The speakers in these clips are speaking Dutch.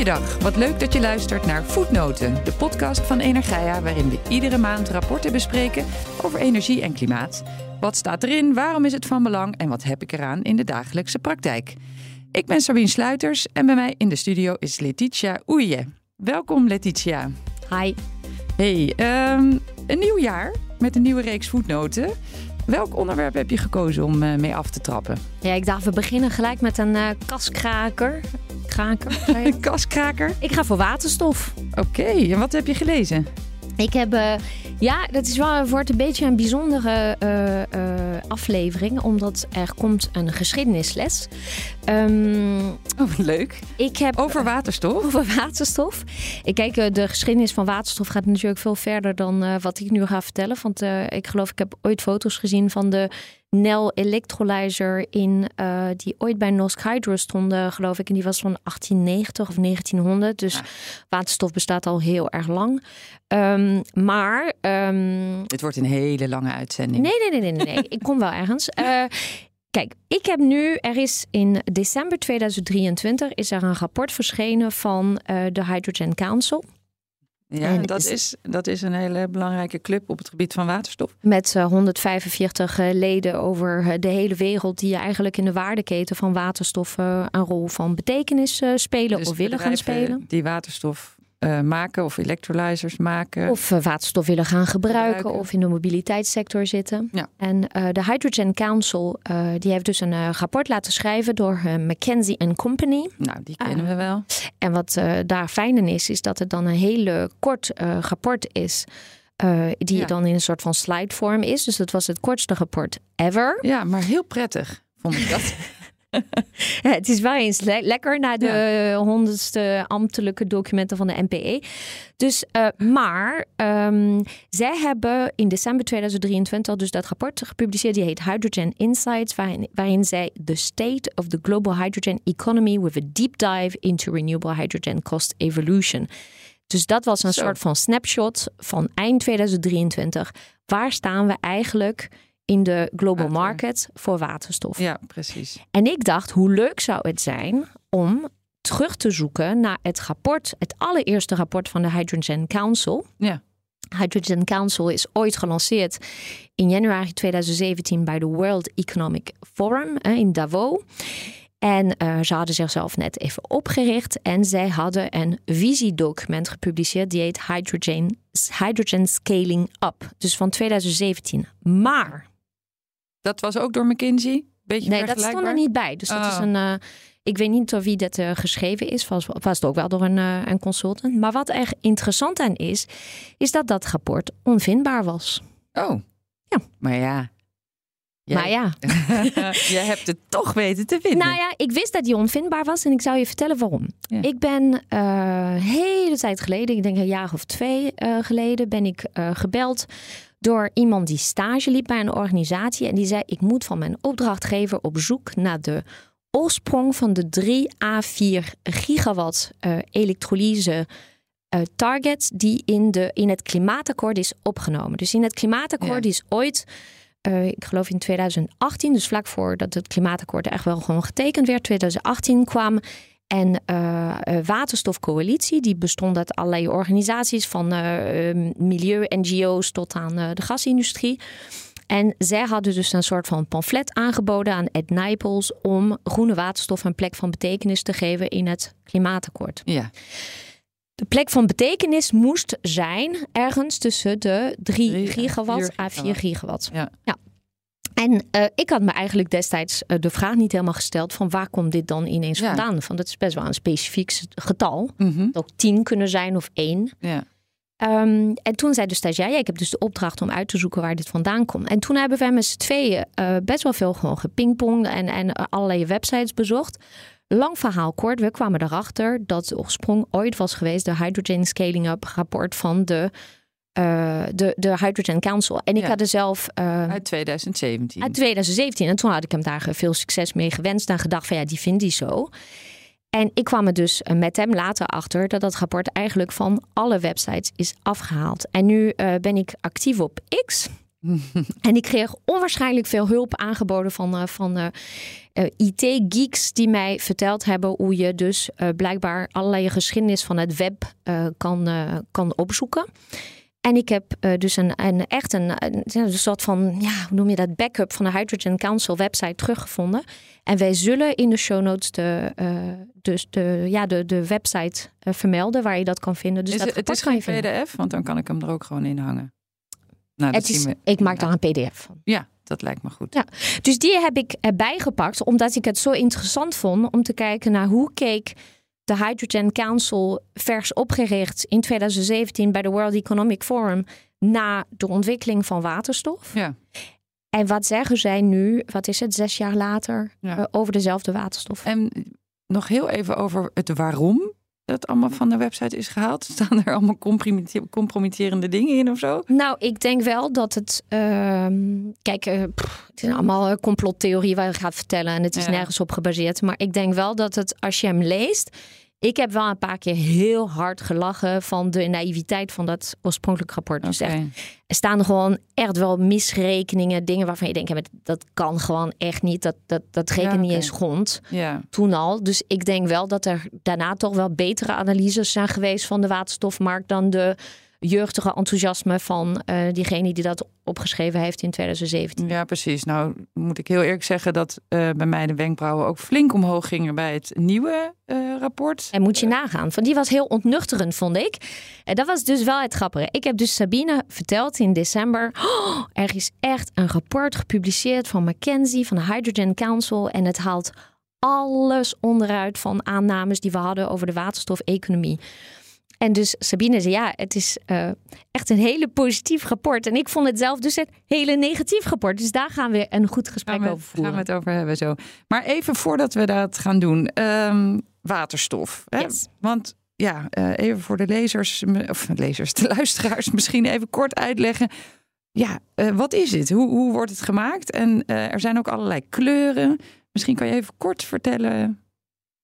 Goeiedag, wat leuk dat je luistert naar Voetnoten, de podcast van Energia, waarin we iedere maand rapporten bespreken over energie en klimaat. Wat staat erin, waarom is het van belang en wat heb ik eraan in de dagelijkse praktijk? Ik ben Sabine Sluiters en bij mij in de studio is Letitia Oeje. Welkom Letitia. Hi. Hey, ehm, een nieuw jaar met een nieuwe reeks voetnoten. Welk onderwerp heb je gekozen om uh, mee af te trappen? Ja, ik dacht we beginnen gelijk met een uh, kaskraker. Kraker? Kaskraker? Ik ga voor waterstof. Oké, en wat heb je gelezen? Ik heb, uh, ja, dat is wel, wordt een beetje een bijzondere uh, uh, aflevering, omdat er komt een geschiedenisles. Um, oh, leuk. Ik heb, over waterstof? Over waterstof. Ik kijk, de geschiedenis van waterstof gaat natuurlijk veel verder dan wat ik nu ga vertellen. Want ik geloof, ik heb ooit foto's gezien van de Nel Electrolyzer in, uh, die ooit bij Norsk Hydro stonden, geloof ik. En die was van 1890 of 1900. Dus ja. waterstof bestaat al heel erg lang. Um, maar... Um... Dit wordt een hele lange uitzending. Nee, nee, nee, nee. nee. ik kom wel ergens. Uh, Kijk, ik heb nu, er is in december 2023 is er een rapport verschenen van uh, de Hydrogen Council. Ja, en dat is, dat is een hele belangrijke club op het gebied van waterstof. Met uh, 145 uh, leden over uh, de hele wereld die eigenlijk in de waardeketen van waterstof een rol van betekenis spelen dus of willen gaan spelen. Die waterstof uh, maken of electrolyzers maken. Of uh, waterstof willen gaan gebruiken, gebruiken, of in de mobiliteitssector zitten. Ja. En uh, de Hydrogen Council die heeft dus een rapport laten schrijven door McKinsey Company. Nou, die kennen we wel. En wat daar fijn in is, is dat het dan een hele kort rapport is. die ja. dan in een soort van slidevorm is. Dus dat was het kortste rapport ever. Ja, maar heel prettig vond ik dat. ja, het is wel eens le lekker na de ja. honderdste ambtelijke documenten van de NPE. Dus, uh, maar um, zij hebben in december 2023 dus dat rapport gepubliceerd. Die heet Hydrogen Insights, waarin, waarin zij The State of the Global Hydrogen Economy with a Deep Dive into Renewable Hydrogen Cost Evolution. Dus dat was een Zo. soort van snapshot van eind 2023. Waar staan we eigenlijk in de global Water. market voor waterstof. Ja, precies. En ik dacht, hoe leuk zou het zijn om terug te zoeken naar het rapport, het allereerste rapport van de Hydrogen Council. Ja. Hydrogen Council is ooit gelanceerd in januari 2017 bij de World Economic Forum in Davos. En uh, ze hadden zichzelf net even opgericht en zij hadden een visiedocument gepubliceerd die heet Hydrogen, Hydrogen Scaling Up. Dus van 2017. Maar dat was ook door McKinsey? Beetje nee, dat stond er niet bij. Dus dat oh. is een. Uh, ik weet niet door wie dat uh, geschreven is. Was, het ook wel door een, uh, een consultant. Maar wat er interessant aan is, is dat dat rapport onvindbaar was. Oh. Ja. Maar ja. Maar ja. jij hebt het toch weten te vinden. Nou ja, ik wist dat die onvindbaar was en ik zou je vertellen waarom. Ja. Ik ben uh, hele tijd geleden, ik denk een jaar of twee uh, geleden, ben ik uh, gebeld door iemand die stage liep bij een organisatie. En die zei: Ik moet van mijn opdrachtgever op zoek naar de oorsprong van de 3 à 4 gigawatt uh, elektrolyse. Uh, target die in, de, in het klimaatakkoord is opgenomen. Dus in het klimaatakkoord ja. is ooit, uh, ik geloof in 2018, dus vlak voordat het klimaatakkoord echt wel gewoon getekend werd, 2018 kwam en uh, Waterstofcoalitie, die bestond uit allerlei organisaties van uh, milieu-NGO's tot aan uh, de gasindustrie. En zij hadden dus een soort van pamflet aangeboden aan Ed Nijpels om groene waterstof een plek van betekenis te geven in het klimaatakkoord. Ja. De plek van betekenis moest zijn ergens tussen de 3 gigawatt à 4 gigawatt. Ja. ja. En uh, ik had me eigenlijk destijds uh, de vraag niet helemaal gesteld van waar komt dit dan ineens ja. vandaan? Van dat is best wel een specifiek getal. Mm -hmm. Het ook tien kunnen zijn of één. Ja. Um, en toen zei de stagiair, ja, ik heb dus de opdracht om uit te zoeken waar dit vandaan komt. En toen hebben wij met z'n tweeën uh, best wel veel gewoon gepingpongd en, en allerlei websites bezocht. Lang verhaal kort, we kwamen erachter dat de oorsprong ooit was geweest de Hydrogen Scaling Up rapport van de uh, de, de Hydrogen Council. En ik ja. had er zelf. Uh, uit 2017. Uit 2017. En toen had ik hem daar veel succes mee gewenst en gedacht: van ja, die vindt hij zo. En ik kwam er dus met hem later achter dat dat rapport eigenlijk van alle websites is afgehaald. En nu uh, ben ik actief op X. en ik kreeg onwaarschijnlijk veel hulp aangeboden van, van uh, IT-geeks die mij verteld hebben hoe je dus blijkbaar allerlei geschiedenis van het web kan, kan opzoeken. En ik heb dus een, een echt een, een, soort van, ja, hoe noem je dat, backup van de Hydrogen Council website teruggevonden. En wij zullen in de show notes de, dus de, ja, de, de website vermelden waar je dat kan vinden. Dus is, dat het is geen PDF, want dan kan ik hem er ook gewoon in hangen. Nou, het is, ik maak daar een PDF van. Ja, dat lijkt me goed. Ja, dus die heb ik erbij gepakt, omdat ik het zo interessant vond om te kijken naar hoe keek de Hydrogen Council vers opgericht in 2017 bij de World Economic Forum na de ontwikkeling van waterstof. Ja. En wat zeggen zij nu, wat is het, zes jaar later, eh, over dezelfde waterstof? En nog heel even over het waarom dat allemaal van de website is gehaald? Staan er allemaal compromitterende dingen in of zo? Nou, ik denk wel dat het. Uh, kijk, uh, het zijn allemaal eh, complottheorieën waar je gaat vertellen en het is nergens op gebaseerd. Maar ik denk wel dat het, als je hem leest, ik heb wel een paar keer heel hard gelachen van de naïviteit van dat oorspronkelijk rapport. Dus echt, er staan gewoon echt wel misrekeningen, dingen waarvan je denkt, dat kan gewoon echt niet. Dat, dat, dat rekent niet eens grond. Ja. Toen al. Dus ik denk wel dat er daarna toch wel betere analyses zijn geweest van de waterstofmarkt dan de jeugdige enthousiasme van uh, diegene die dat opgeschreven heeft in 2017. Ja, precies. Nou, moet ik heel eerlijk zeggen dat uh, bij mij de wenkbrauwen ook flink omhoog gingen bij het nieuwe uh, rapport. En moet je nagaan, van die was heel ontnuchterend, vond ik. En dat was dus wel het grappige. Ik heb dus Sabine verteld in december: oh, er is echt een rapport gepubliceerd van McKinsey, van de Hydrogen Council, en het haalt alles onderuit van aannames die we hadden over de waterstofeconomie. En dus Sabine zei, ja, het is uh, echt een hele positief rapport. En ik vond het zelf dus een hele negatief rapport. Dus daar gaan we een goed gesprek over voeren. Gaan we het over hebben zo. Maar even voordat we dat gaan doen. Um, waterstof. Hè? Yes. Want ja, uh, even voor de lezers, of lezers, de luisteraars misschien even kort uitleggen. Ja, uh, wat is het? Hoe, hoe wordt het gemaakt? En er zijn ook allerlei kleuren. Misschien kan je even kort vertellen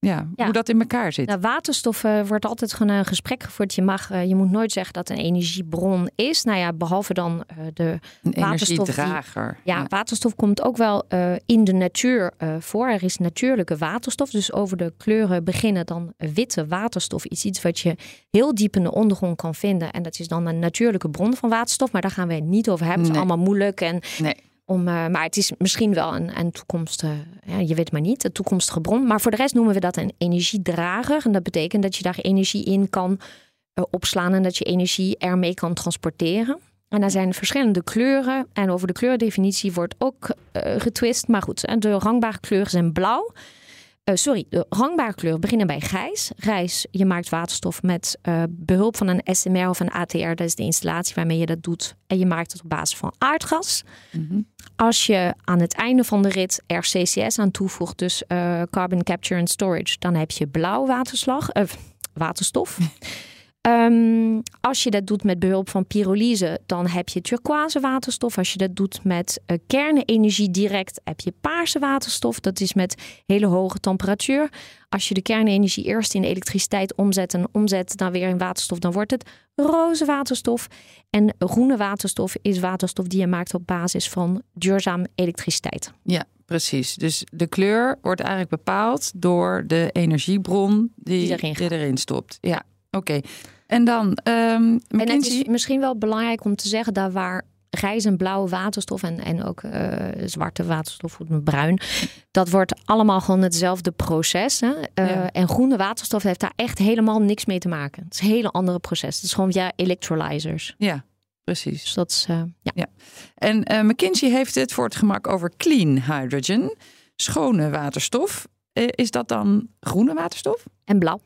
ja, hoe dat in elkaar zit. Nou, waterstof uh, wordt altijd gewoon een gesprek gevoerd. Je, mag, uh, je moet nooit zeggen dat een energiebron is. Nou ja, behalve dan uh, de een waterstof. Energiedrager. ja, ja, waterstof komt ook wel in de natuur voor. Er is natuurlijke waterstof. Dus over de kleuren beginnen dan witte waterstof. Is iets wat je heel diep in de ondergrond kan vinden. En dat is dan een natuurlijke bron van waterstof. Maar daar gaan we het niet over hebben. Het is allemaal moeilijk. En nee. Om, uh, maar het is misschien wel een, een toekomst, uh, ja, je weet maar niet, een toekomstige bron. Maar voor de rest noemen we dat een energiedrager. En dat betekent dat je daar energie in kan uh, opslaan en dat je energie ermee kan transporteren. En daar zijn verschillende kleuren. En over de kleurdefinitie wordt ook getwist. Maar goed, de rangbare kleuren zijn blauw. Uh, sorry, de hangbare kleuren beginnen bij grijs. Grijs, je maakt waterstof met uh, behulp van een SMR of een ATR. Dat is de installatie waarmee je dat doet. En je maakt het op basis van aardgas. Mm -hmm. Als je aan het einde van de rit er CCS aan toevoegt, dus uh, carbon capture and storage, dan heb je blauw waterslag, waterstof. Um, als je dat doet met behulp van pyrolyse, dan heb je turquoise waterstof. Als je dat doet met uh, kernenergie direct, heb je paarse waterstof. Dat is met hele hoge temperatuur. Als je de kernenergie eerst in elektriciteit omzet en omzet dan weer in waterstof, dan wordt het roze waterstof. En groene waterstof is waterstof die je maakt op basis van duurzaam elektriciteit. Ja, precies. Dus de kleur wordt eigenlijk bepaald door de energiebron die, die erin, die erin stopt. Ja, oké. En dan. Um, en het is misschien wel belangrijk om te zeggen dat waar grijs en blauwe waterstof en, en ook uh, zwarte waterstof, bruin. Dat wordt allemaal gewoon hetzelfde proces. Hè? Uh, En groene waterstof heeft daar echt helemaal niks mee te maken. Het is een hele andere proces. Het is gewoon via electrolyzers. Ja, precies. Dus dat is, uh, ja. ja. En McKinsey heeft het voor het gemak over clean hydrogen, schone waterstof. is dat dan groene waterstof? En blauw.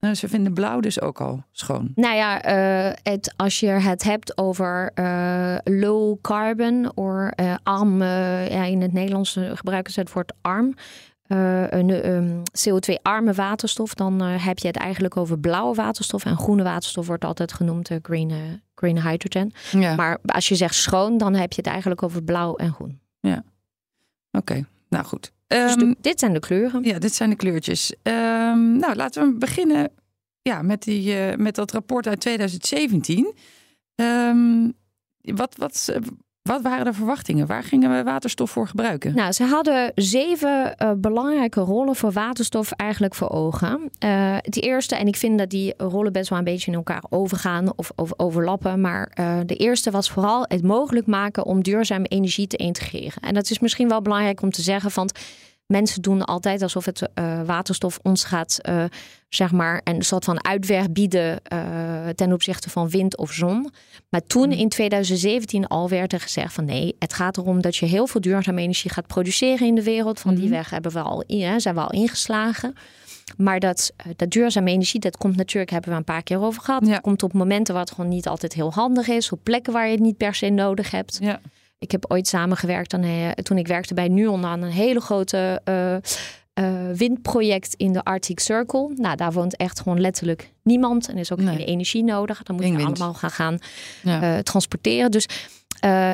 Nou, ze vinden blauw dus ook al schoon. Nou ja, uh, het, als je het hebt over uh, low carbon of uh, arm, ja, in het Nederlands gebruiken ze het woord arm. een um, CO2-arme waterstof, dan heb je het eigenlijk over blauwe waterstof. En groene waterstof wordt altijd genoemd green, green hydrogen. Ja. Maar als je zegt schoon, dan heb je het eigenlijk over blauw en groen. Ja, oké. Nou goed. Dus um, dit zijn de kleuren. Ja, dit zijn de kleurtjes. Um, nou, laten we beginnen ja, met, die, uh, met dat rapport uit 2017. Um, wat, wat, Wat waren de verwachtingen? Waar gingen we waterstof voor gebruiken? Nou, ze hadden zeven uh, belangrijke rollen voor waterstof eigenlijk voor ogen. Uh, het eerste, en ik vind dat die rollen best wel een beetje in elkaar overgaan of, of overlappen. Maar uh, de eerste was vooral het mogelijk maken om duurzame energie te integreren. En dat is misschien wel belangrijk om te zeggen, want mensen doen altijd alsof het uh, waterstof ons gaat, uh, zeg maar, een soort van uitweg bieden uh, ten opzichte van wind of zon. Maar toen in 2017 al werd er gezegd van nee, het gaat erom dat je heel veel duurzame energie gaat produceren in de wereld. Van die weg hebben we al, hè, zijn we al ingeslagen. Maar dat, dat duurzame energie, dat komt natuurlijk, hebben we een paar keer over gehad. Ja. komt op momenten waar het gewoon niet altijd heel handig is. Op plekken waar je het niet per se nodig hebt. Ja. Ik heb ooit samengewerkt aan, uh, toen ik werkte bij Nuon aan een hele grote uh, uh, windproject in de Arctic Circle. Nou, daar woont echt gewoon letterlijk niemand en is ook nee. geen energie nodig. Dan moet je allemaal gaan, gaan ja. transporteren. Dus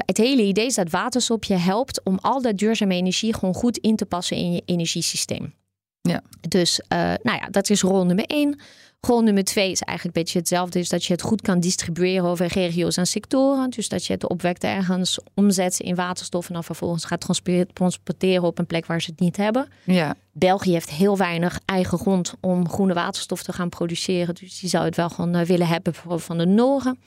het hele idee is dat waterstof je helpt om al dat duurzame energie gewoon goed in te passen in je energiesysteem. Ja. Dus nou ja, dat is rol nummer één. Rol nummer twee is eigenlijk een beetje hetzelfde. Is dat je het goed kan distribueren over regio's en sectoren. Dus dat je het opwekt ergens, omzet in waterstof en dan vervolgens gaat transporteren op een plek waar ze het niet hebben. Ja. België heeft heel weinig eigen grond om groene waterstof te gaan produceren. Dus die zou het wel gewoon willen hebben, van de Noren.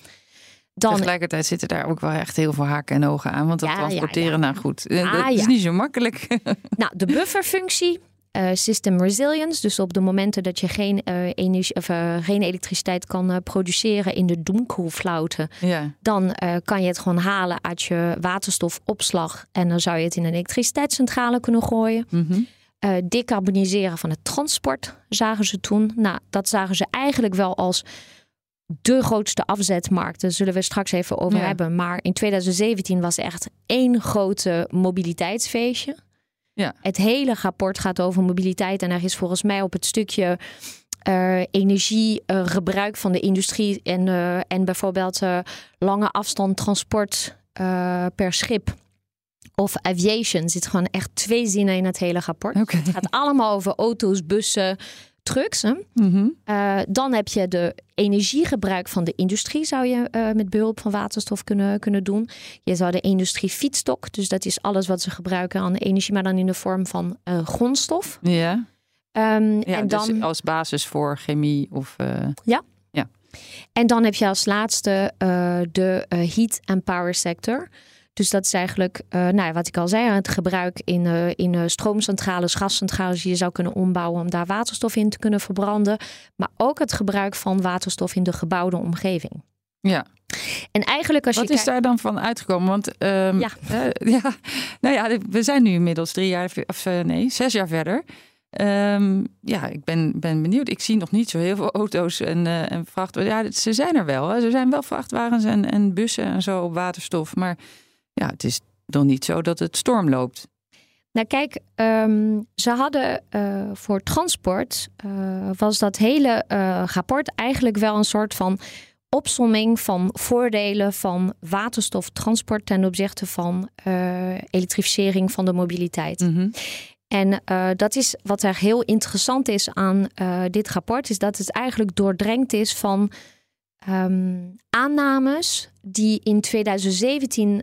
Dan... Tegelijkertijd zitten daar ook wel echt heel veel haken en ogen aan. Want dat ja, transporteren, ja, ja. nou goed, ah, dat is niet zo makkelijk. Nou, de bufferfunctie uh, system resilience. Dus op de momenten dat je geen, uh, energie, of, uh, geen elektriciteit kan produceren in de doemkoelflauten, ja. dan kan je het gewoon halen uit je waterstofopslag. En dan zou je het in een elektriciteitscentrale kunnen gooien. Mm -hmm. decarboniseren van het transport zagen ze toen. Nou, dat zagen ze eigenlijk wel als de grootste afzetmarkt. Daar zullen we straks even over ja. hebben. Maar in 2017 was echt één grote mobiliteitsfeestje. Ja. Het hele rapport gaat over mobiliteit. En er is volgens mij op het stukje uh, energiegebruik uh, van de industrie en, uh, en bijvoorbeeld lange afstand transport per schip of aviation zit gewoon echt twee zinnen in het hele rapport. Okay. Het gaat allemaal over auto's, bussen, trucks. Hè? Mm -hmm. uh, dan heb je de energiegebruik van de industrie, zou je uh, met behulp van waterstof kunnen, kunnen doen. Je zou de industrie fietsstok, dus dat is alles wat ze gebruiken aan energie, maar dan in de vorm van uh, grondstof. Ja. Um, ja en dus dan, als basis voor chemie of. ja. ja. En dan heb je als laatste de heat and power sector. Dus dat is eigenlijk, uh, nou ja, wat ik al zei, het gebruik in, uh, in uh, stroomcentrales, gascentrales, die je zou kunnen ombouwen om daar waterstof in te kunnen verbranden. Maar ook het gebruik van waterstof in de gebouwde omgeving. Ja. En eigenlijk als Wat je is daar dan van uitgekomen? Want um, Ja. ja, nou ja, we zijn nu inmiddels drie jaar, of nee, zes jaar verder. Um, ja, ik ben, ben benieuwd. Ik zie nog niet zo heel veel auto's en, uh, en vrachtwagens. Ja, ze zijn er wel. Hè. Er zijn wel vrachtwagens en, en bussen en zo op waterstof. Maar ja, het is nog niet zo dat het storm loopt. Nou kijk, um, ze hadden uh, voor transport, uh, was dat hele uh, rapport eigenlijk wel een soort van opsomming van voordelen van waterstoftransport ten opzichte van elektrificering van de mobiliteit. Mm -hmm. En dat is wat er heel interessant is aan dit rapport, is dat het eigenlijk doordrenkt is van um, aannames die in 2017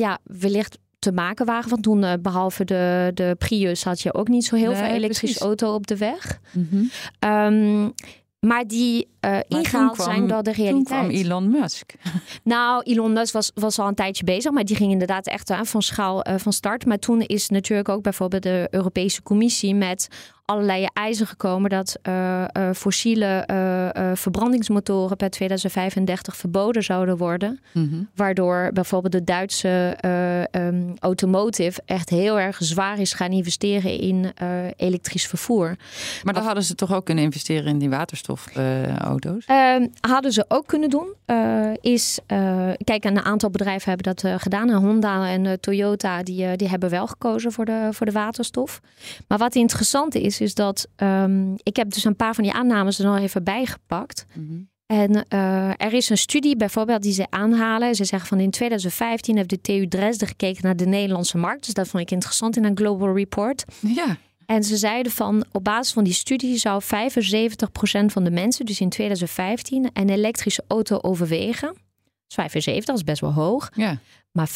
ja, wellicht te maken waren. Want toen, uh, behalve de, de Prius, had je ook niet zo heel Nee, veel elektrische auto op de weg. Mhm. Um, maar die uh, ingehaald kwam- zijn door de Toen realiteit. kwam Elon Musk. Nou, Elon Musk was, was al een tijdje bezig, maar die ging inderdaad echt aan van schaal uh, van start. Maar toen is natuurlijk ook bijvoorbeeld de Europese Commissie met allerlei eisen gekomen dat uh, uh, fossiele uh, verbrandingsmotoren per 2035 verboden zouden worden. Mhm. Waardoor bijvoorbeeld de Duitse um, automotive echt heel erg zwaar is gaan investeren in elektrisch vervoer. Maar dan hadden ze toch ook kunnen investeren in die waterstofauto's? Uh, hadden ze ook kunnen doen. Is, kijk, een aantal bedrijven hebben dat gedaan. Honda en Toyota die, die hebben wel gekozen voor de, voor de waterstof. Maar wat interessant is, is dat um, ik heb dus een paar van die aannames er nog even bijgepakt. Mm -hmm. En er is een studie bijvoorbeeld die ze aanhalen. Ze zeggen van in 2015 heeft de TU Dresden gekeken naar de Nederlandse markt. Dus dat vond ik interessant in een Global Report. Ja. En ze zeiden van op basis van die studie zou 75% van de mensen, dus in 2015, een elektrische auto overwegen. 75, dat is best wel hoog. Ja. Maar 35%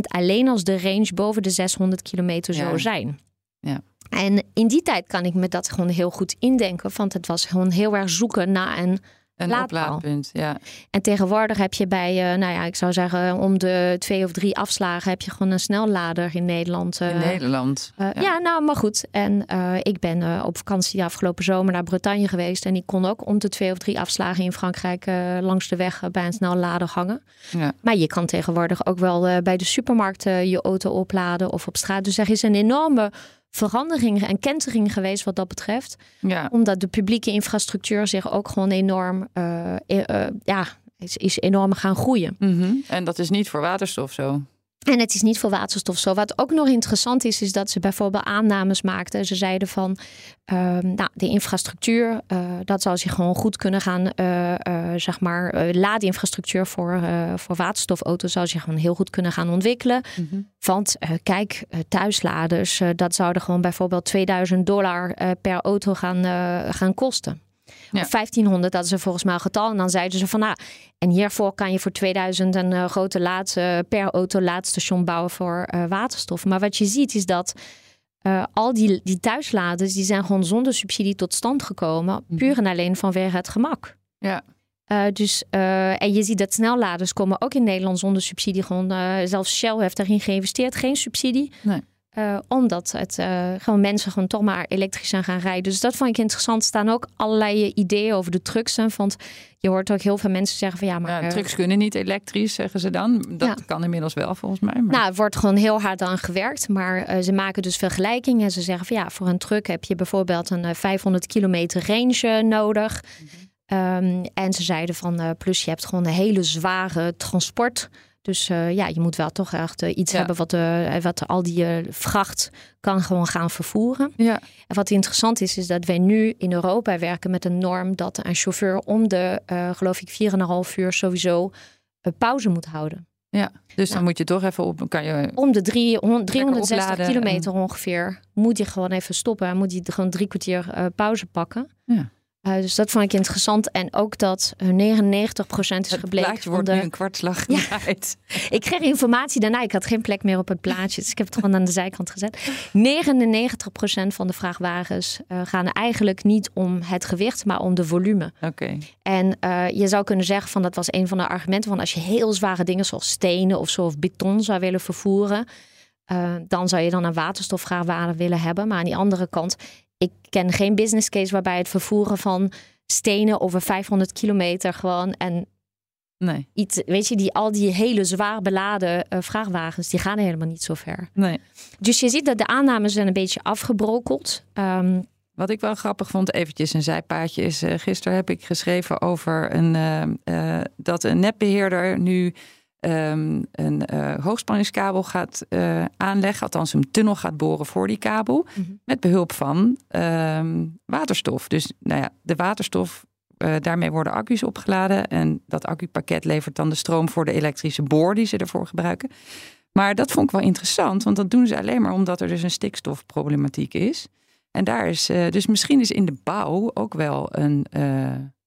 alleen als de range boven de 600 kilometer zou zijn. Ja. En in die tijd kan ik me dat gewoon heel goed indenken. Want het was gewoon heel erg zoeken naar een een oplaadpunt, ja. En tegenwoordig heb je bij, uh, nou ja, ik zou zeggen, om de twee of drie afslagen heb je gewoon een snellader in Nederland. Uh, in Nederland. Uh, ja. nou, maar goed. En ik ben op vakantie afgelopen zomer naar Bretagne geweest. En ik kon ook om de twee of drie afslagen in Frankrijk langs de weg bij een snellader hangen. Ja. Maar je kan tegenwoordig ook wel bij de supermarkt je auto opladen of op straat. Dus er is een enorme verandering en kentering geweest wat dat betreft. Ja. Omdat de publieke infrastructuur zich ook gewoon enorm, uh, uh, ja, is, is enorm gaan groeien. Mm En dat is niet voor waterstof zo. En het is niet voor waterstof zo. Wat ook nog interessant is, is dat ze bijvoorbeeld aannames maakten. Ze zeiden van, ehm, nou, de infrastructuur, uh, dat zal zich gewoon goed kunnen gaan, uh, uh, zeg maar, laadinfrastructuur voor, voor waterstofauto's zou zich gewoon heel goed kunnen gaan ontwikkelen. Mhm. Want kijk, thuisladers, dat zouden gewoon bijvoorbeeld 2000 dollar per auto gaan, gaan kosten. Ja. 1500, dat is er volgens mij een getal. En dan zeiden ze van, nou, en hiervoor kan je voor 2000 een uh, grote laad, uh, per auto laadstation bouwen voor uh, waterstof. Maar wat je ziet is dat al die, die thuisladers, die zijn gewoon zonder subsidie tot stand gekomen. Mhm. Puur en alleen vanwege het gemak. Ja. dus, en je ziet dat snelladers komen ook in Nederland zonder subsidie. Gewoon, zelfs Shell heeft daarin geïnvesteerd, geen subsidie. Nee. Uh, omdat het uh, gewoon mensen gewoon toch maar elektrisch zijn gaan rijden. Dus dat vond ik interessant. Er staan ook allerlei ideeën over de trucks. Want je hoort ook heel veel mensen zeggen van ja, maar... Ja, trucks kunnen niet elektrisch, zeggen ze dan. Dat kan inmiddels wel volgens mij. Maar... Nou, er wordt gewoon heel hard aan gewerkt. Maar uh, ze maken dus vergelijkingen. Ze zeggen van ja, voor een truck heb je bijvoorbeeld een 500 kilometer range nodig. Mm um, en ze zeiden van plus je hebt gewoon een hele zware transport dus uh, ja, je moet wel toch echt uh, iets ja. hebben wat, uh, wat al die vracht kan gewoon gaan vervoeren. Ja. En wat interessant is, is dat wij nu in Europa werken met een norm dat een chauffeur om de, geloof ik, 4,5 uur sowieso pauze moet houden. Ja, dus dan moet je toch even op. Kan je om de drie, 360 kilometer ongeveer moet je gewoon even stoppen. En moet je gewoon drie kwartier pauze pakken. Ja. Uh, dus dat vond ik interessant. En ook dat 99% is gebleken. Het wordt de... nu een kwartslag ja. ik kreeg informatie daarna. Ik had geen plek meer op het plaatje. Dus ik heb het gewoon aan de zijkant gezet. 99% van de vrachtwagens uh, gaan eigenlijk niet om het gewicht, maar om de volume. Oké. En uh, je zou kunnen zeggen van dat was een van de argumenten. van als je heel zware dingen zoals stenen of zo of beton zou willen vervoeren. dan zou je dan een waterstofvrachtwagen willen hebben. Maar aan die andere kant, ik ken geen business case waarbij het vervoeren van stenen over 500 kilometer gewoon en nee. iets, weet je, die al die hele zwaar beladen uh, vrachtwagens, die gaan helemaal niet zo ver. Nee. Dus je ziet dat de aannames zijn een beetje afgebrokkeld. Um, wat ik wel grappig vond, eventjes een zijpaadje, is uh, gisteren heb ik geschreven over een, uh, dat een netbeheerder nu um, een uh, hoogspanningskabel gaat uh, aanleggen, althans een tunnel gaat boren voor die kabel, mm -hmm. met behulp van um, waterstof. Dus nou ja, de waterstof, uh, daarmee worden accu's opgeladen en dat accupakket levert dan de stroom voor de elektrische boor die ze ervoor gebruiken. Maar dat vond ik wel interessant, want dat doen ze alleen maar omdat er dus een stikstofproblematiek is. En daar is, dus misschien is in de bouw ook wel een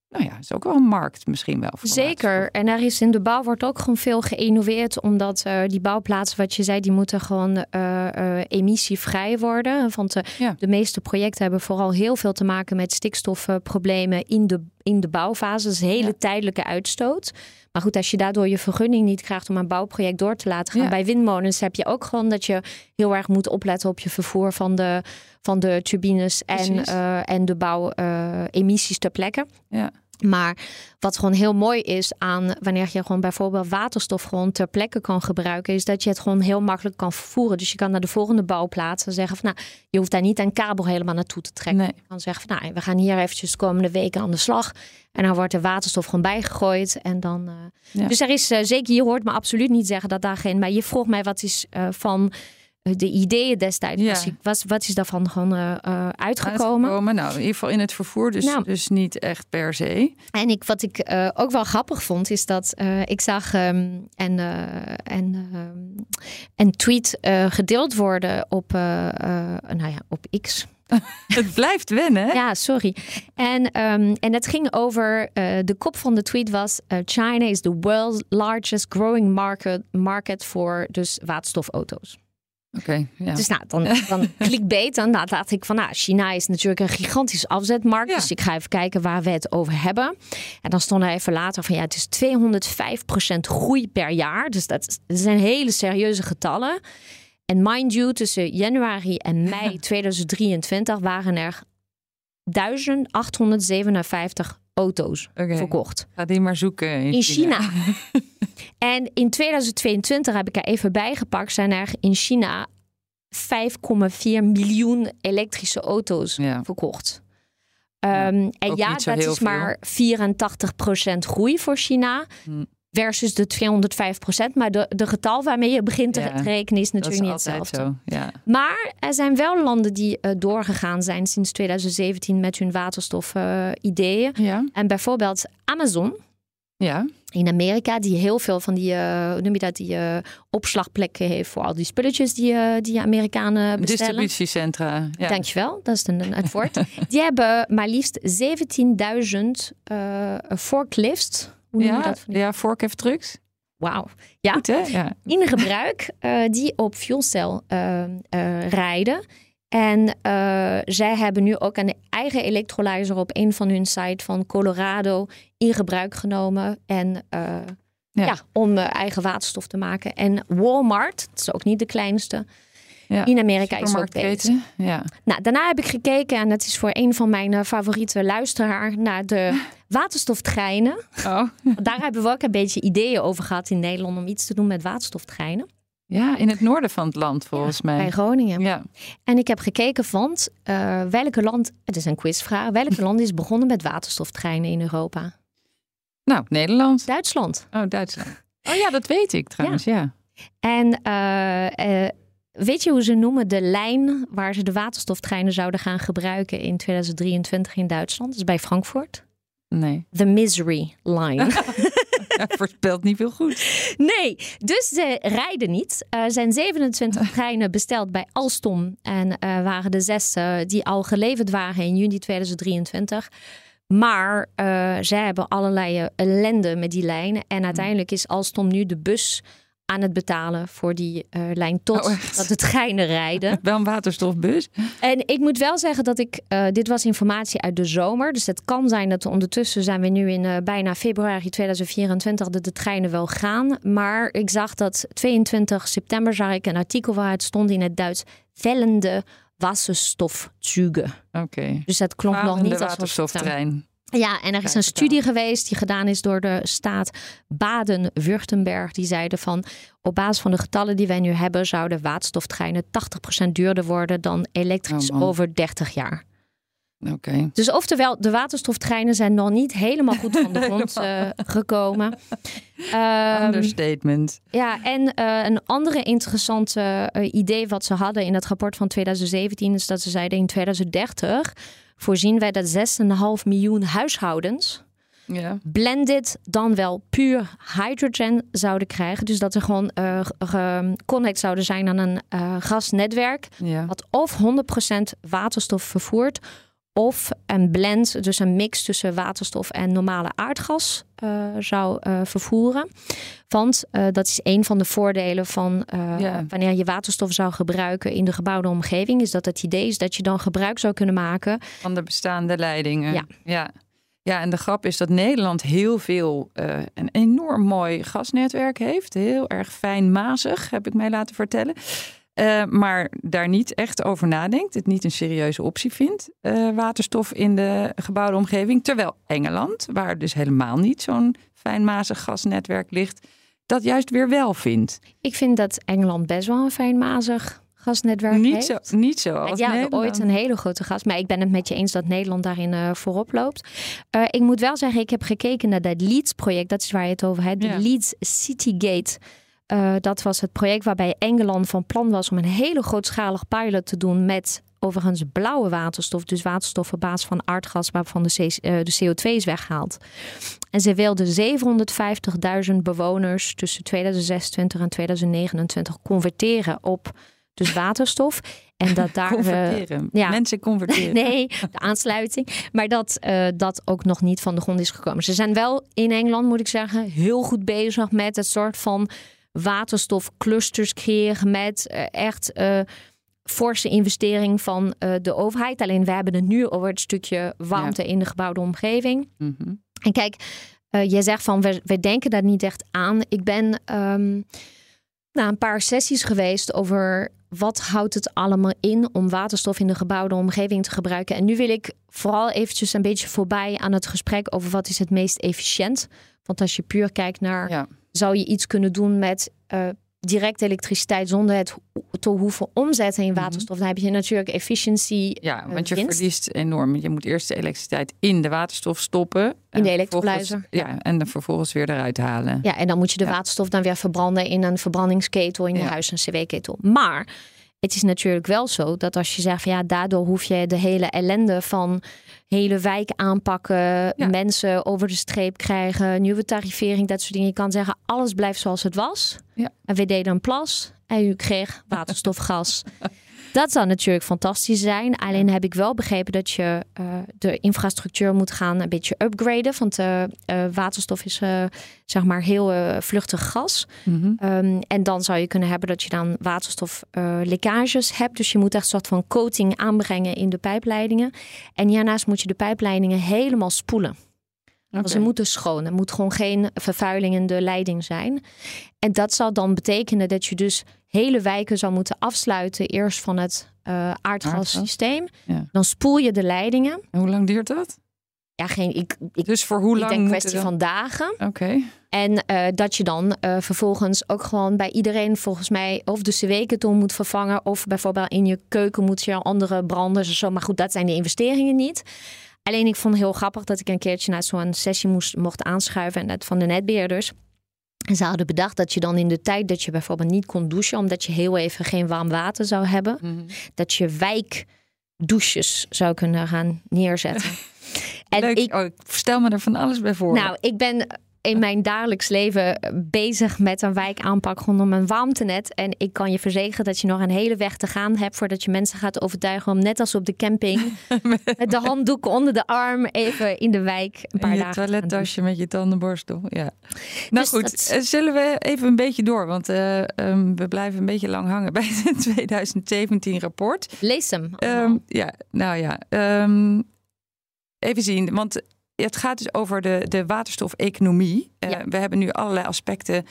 nou ja, is ook wel een markt misschien wel. Voor Zeker. En er is in de bouw wordt ook gewoon veel geïnnoveerd. Omdat uh, die bouwplaatsen, wat je zei, die moeten gewoon uh, uh, emissievrij worden. Want ja. de meeste projecten hebben vooral heel veel te maken met stikstofproblemen in de, in de bouwfase. Is hele ja. tijdelijke uitstoot. Maar goed, als je daardoor je vergunning niet krijgt om een bouwproject door te laten gaan. Ja. Bij windmolens heb je ook gewoon dat je heel erg moet opletten op je vervoer van de, van de turbines en, uh, en de bouwemissies uh, ter plekke. Ja. Maar wat gewoon heel mooi is aan wanneer je gewoon bijvoorbeeld waterstof gewoon ter plekke kan gebruiken, is dat je het gewoon heel makkelijk kan vervoeren. Dus je kan naar de volgende bouwplaats en zeggen van nou, je hoeft daar niet een kabel helemaal naartoe te trekken. Nee. Je kan zeggen van nou, we gaan hier eventjes de komende weken aan de slag. En dan wordt er waterstof gewoon bijgegooid. En dan, uh... ja. Dus er is uh, zeker, je hoort me absoluut niet zeggen dat daar geen. Maar je vroeg mij wat is uh, van de ideeën destijds. Ja. Was, wat is daarvan gewoon uh, uh, uitgekomen? uitgekomen? Nou, in ieder geval in het vervoer, dus, nou. dus niet echt per se. En ik, wat ik uh, ook wel grappig vond, is dat ik zag um, en, en, een tweet gedeeld worden op, nou ja, op X. het blijft wennen. Hè? Ja, sorry. En, um, en het ging over, uh, de kop van de tweet was: uh, China is the world's largest growing market, market voor dus waterstofauto's. Ja. Dus nou, dan, dan clickbait. Dan nou, dacht ik van, nou, China is natuurlijk een gigantische afzetmarkt. Dus ik ga even kijken waar we het over hebben. En dan stond er even later van, ja, het is 205% groei per jaar. Dus dat, dat zijn hele serieuze getallen. En mind you, tussen januari en mei 2023 waren er 1857 auto's verkocht. Ga die maar zoeken in, in China. en in 2022 heb ik er even bijgepakt, zijn er in China 5,4 miljoen elektrische auto's verkocht. Um, en ja, dat is maar 84% groei voor China. Hm versus de 205 procent. Maar de, de getal waarmee je begint te rekenen is natuurlijk niet hetzelfde. Zo, ja. Maar er zijn wel landen die uh, doorgegaan zijn sinds 2017 met hun waterstof-ideeën. Uh, ja. En bijvoorbeeld Amazon. Ja. In Amerika, die heel veel van die, uh, noem je dat, die uh, opslagplekken heeft voor al die spulletjes die, uh, die Amerikanen bestellen. Distributiecentra. Ja. Dankjewel, dat is een, het woord. die hebben maar liefst 17.000 forklifts ja, dat? Ja, trucks. Wauw. Ja. Ja. In gebruik die op fuelcel rijden. En zij hebben nu ook een eigen electrolyzer op een van hun sites van Colorado in gebruik genomen. En ja. ja. om eigen waterstof te maken. En Walmart, dat is ook niet de kleinste, ja, in Amerika is ook bezig. Ja. Nou, daarna heb ik gekeken en dat is voor een van mijn favoriete luisteraar naar de waterstoftreinen. Oh. Daar hebben we ook een beetje ideeën over gehad in Nederland om iets te doen met waterstoftreinen. Ja, in het noorden van het land volgens mij. Bij Groningen. Ja. En ik heb gekeken van uh, welke land, het is een quizvraag, welke land is begonnen met waterstoftreinen in Europa? Nou, Nederland. Duitsland. Oh, Duitsland. Oh ja, dat weet ik trouwens, ja. En uh, uh, Weet je hoe ze noemen de lijn waar ze de waterstoftreinen zouden gaan gebruiken in 2023 in Duitsland? Dat is bij Frankfurt. Nee. The Misery Line. Dat voorspelt niet veel goed. Nee, dus ze rijden niet. Er zijn 27 treinen besteld bij Alstom. En uh, waren de zes uh, die al geleverd waren in juni 2023. Maar uh, zij hebben allerlei ellende met die lijnen. En uiteindelijk is Alstom nu de bus aan het betalen voor die uh, lijn tot oh, dat de treinen rijden. Wel een waterstofbus. En ik moet wel zeggen dat ik, uh, dit was informatie uit de zomer. Dus het kan zijn dat ondertussen zijn we nu in uh, bijna februari 2024 dat de treinen wel gaan. Maar ik zag dat 22 september zag ik een artikel waaruit stond in het Duits vellende wasserstofzüge. Oké. Okay. Dus dat klonk nog niet als waterstoftrein. Ja, en er is een studie geweest die gedaan is door de staat Baden-Württemberg. Die zeiden van op basis van de getallen die wij nu hebben, zouden waterstoftreinen 80% duurder worden dan elektrisch oh over 30 jaar. Oké. Dus oftewel, de waterstoftreinen zijn nog niet helemaal goed van de grond uh, gekomen. Um, Understatement. Ja, en uh, een andere interessante uh, idee wat ze hadden in het rapport van 2017 is dat ze zeiden in 2030 voorzien wij dat 6,5 miljoen huishoudens ja. blended dan wel puur hydrogen zouden krijgen. Dus dat er gewoon uh, geconnect zouden zijn aan een uh, gasnetwerk. Ja. Wat of 100% waterstof vervoert of een blend, dus een mix tussen waterstof en normale aardgas uh, zou uh, vervoeren. Want uh, dat is een van de voordelen van ja. wanneer je waterstof zou gebruiken in de gebouwde omgeving, is dat het idee is dat je dan gebruik zou kunnen maken van de bestaande leidingen. Ja. ja. Ja, en de grap is dat Nederland heel veel, een enorm mooi gasnetwerk heeft. Heel erg fijnmazig, heb ik mij laten vertellen. Uh, maar daar niet echt over nadenkt, het niet een serieuze optie vindt, uh, waterstof in de gebouwde omgeving. Terwijl Engeland, waar dus helemaal niet zo'n fijnmazig gasnetwerk ligt, dat juist weer wel vindt. Ik vind dat Engeland best wel een fijnmazig gasnetwerk niet heeft. Zo, niet zo als ja, Nederland. ooit een hele grote gas. Maar ik ben het met je eens dat Nederland daarin uh, voorop loopt. Uh, ik moet wel zeggen, ik heb gekeken naar dat Leeds-project. Dat is waar je het over hebt. De Ja. Leeds Citygate. Uh, dat was het project waarbij Engeland van plan was om een hele grootschalig pilot te doen met overigens blauwe waterstof. Dus waterstof op basis van aardgas waarvan de, C- uh, de CO2 is weggehaald. En ze wilden 750.000 bewoners tussen 2026 en 2029 converteren op dus waterstof. En dat daar. converteren. Ja, Mensen converteren. nee, de aansluiting. Maar dat dat ook nog niet van de grond is gekomen. Ze zijn wel in Engeland, moet ik zeggen, heel goed bezig met het soort van waterstofclusters creëren. Met echt forse investering van uh, de overheid. Alleen we hebben het nu over het stukje warmte in de gebouwde omgeving. Mm -hmm. En kijk, jij zegt van we, we denken daar niet echt aan. Ik ben um, na een paar sessies geweest over wat houdt het allemaal in om waterstof in de gebouwde omgeving te gebruiken. En nu wil ik vooral eventjes een beetje voorbij aan het gesprek over wat is het meest efficiënt. Want als je puur kijkt naar, ja. Zou je iets kunnen doen met uh, direct elektriciteit zonder het te hoeven omzetten in mhm. waterstof, dan heb je natuurlijk efficiëntie. Ja, eh, want je verliest enorm. Je moet eerst de elektriciteit in de waterstof stoppen. In de elektrolyzer. Ja, en dan vervolgens weer eruit halen. Ja, en dan moet je de waterstof dan weer verbranden in een verbrandingsketel in je huis, een CW-ketel. Maar het is natuurlijk wel zo dat als je zegt van ja, daardoor hoef je de hele ellende van hele wijk aanpakken, mensen over de streep krijgen, nieuwe tarivering, dat soort dingen. Je kan zeggen, alles blijft zoals het was. Ja. En we deden een plas en u kreeg waterstofgas. Dat zou natuurlijk fantastisch zijn. Alleen heb ik wel begrepen dat je uh, de infrastructuur moet gaan een beetje upgraden. Want uh, waterstof is zeg maar heel vluchtig gas. Mm um, en dan zou je kunnen hebben dat je dan waterstoflekkages hebt. Dus je moet echt een soort van coating aanbrengen in de pijpleidingen. En hiernaast moet je de pijpleidingen helemaal spoelen. Okay. Ze moeten schoon. Er moet gewoon geen vervuiling in de leiding zijn. En dat zal dan betekenen dat je dus hele wijken zou moeten afsluiten. Eerst van het uh, aardgassysteem. Dan spoel je de leidingen. En hoe lang duurt dat? Ja, geen. Ik, ik, dus voor hoe lang? een kwestie van dagen. Oké. En uh, dat je dan uh, vervolgens ook gewoon bij iedereen volgens mij of de cw-keton moet vervangen. Of bijvoorbeeld in je keuken moet je andere branders of zo. Maar goed, dat zijn de investeringen niet. Alleen ik vond het heel grappig dat ik een keertje naar zo'n sessie moest, mocht aanschuiven. En dat van de netbeheerders. En ze hadden bedacht dat je dan in de tijd dat je bijvoorbeeld niet kon douchen, omdat je heel even geen warm water zou hebben, mhm. dat je wijkdouches zou kunnen gaan neerzetten. en ik, oh, ik stel me er van alles bij voor. Nou, ik ben in mijn dagelijks leven bezig met een wijkaanpak rondom een warmtenet. En ik kan je verzekeren dat je nog een hele weg te gaan hebt voordat je mensen gaat overtuigen om net als op de camping met de handdoeken onder de arm even in de wijk een paar je dagen. toilettasje met je tandenborstel. Ja. Nou dus goed, eh, zullen we even een beetje door, want uh, um, we blijven een beetje lang hangen bij het 2017 rapport. Lees hem. Um, ja, nou ja. Um, even zien, want het gaat dus over de, de waterstofeconomie. Uh, We hebben nu allerlei aspecten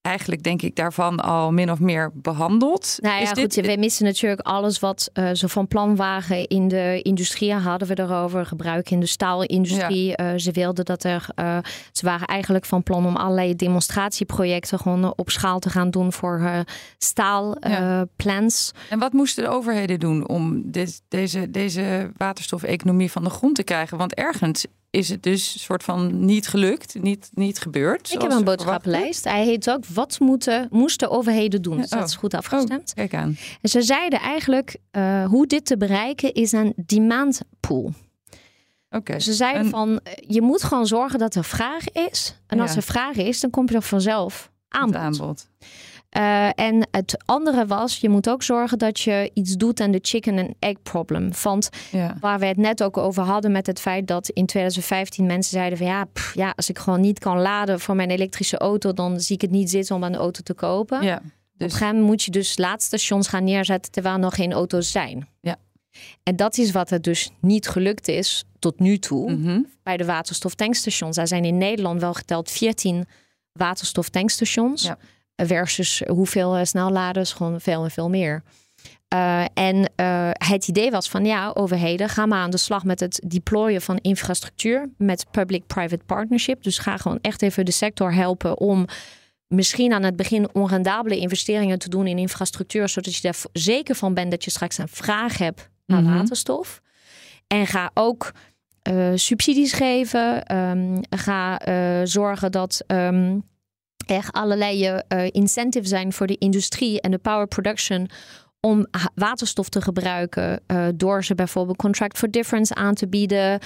eigenlijk denk ik daarvan al min of meer behandeld. Nou ja, goed, we missen natuurlijk alles wat uh, ze van plan waren in de industrie. Hadden we erover gebruik in de staalindustrie. Ja. Uh, ze wilden dat er, uh, ze waren eigenlijk van plan om allerlei demonstratieprojecten gewoon op schaal te gaan doen voor staalplans. Ja. En wat moesten de overheden doen om dit, deze, deze waterstofeconomie van de grond te krijgen? Want ergens is het dus soort van niet gelukt, niet, niet gebeurd. Ik heb een boodschappenlijst. Hij heet ook Wat moeten, moesten overheden doen? Dus dat is oh. goed afgestemd. Oh, kijk aan. En ze zeiden eigenlijk uh, hoe dit te bereiken is een demand pool. Okay. Ze zeiden van je moet gewoon zorgen dat er vraag is. En als er vraag is, dan kom je er vanzelf aanbod. aanbod. Uh, en het andere was, je moet ook zorgen dat je iets doet aan de chicken and egg problem. Want ja. waar we het net ook over hadden met het feit dat in 2015 mensen zeiden van ja, pff, ja, als ik gewoon niet kan laden voor mijn elektrische auto, dan zie ik het niet zitten om een auto te kopen. Ja, dus... Op een moet je dus laadstations gaan neerzetten terwijl er nog geen auto's zijn. Ja. En dat is wat er dus niet gelukt is tot nu toe mm -hmm. bij de waterstoftankstations. Er zijn in Nederland wel geteld 14 waterstoftankstations. Ja versus hoeveel eh, snelladers, gewoon veel en veel meer. Uh, en uh, het idee was van ja, overheden, ga maar aan de slag met het deployen van infrastructuur met public-private partnership. Dus ga gewoon echt even de sector helpen om misschien aan het begin onrendabele investeringen te doen in infrastructuur, zodat je er zeker van bent dat je straks een vraag hebt naar mhm. waterstof. En ga ook uh, subsidies geven. Um, ga zorgen dat um, er allerlei uh, incentives zijn voor de industrie en de power production om waterstof te gebruiken uh, door ze bijvoorbeeld contract for difference aan te bieden.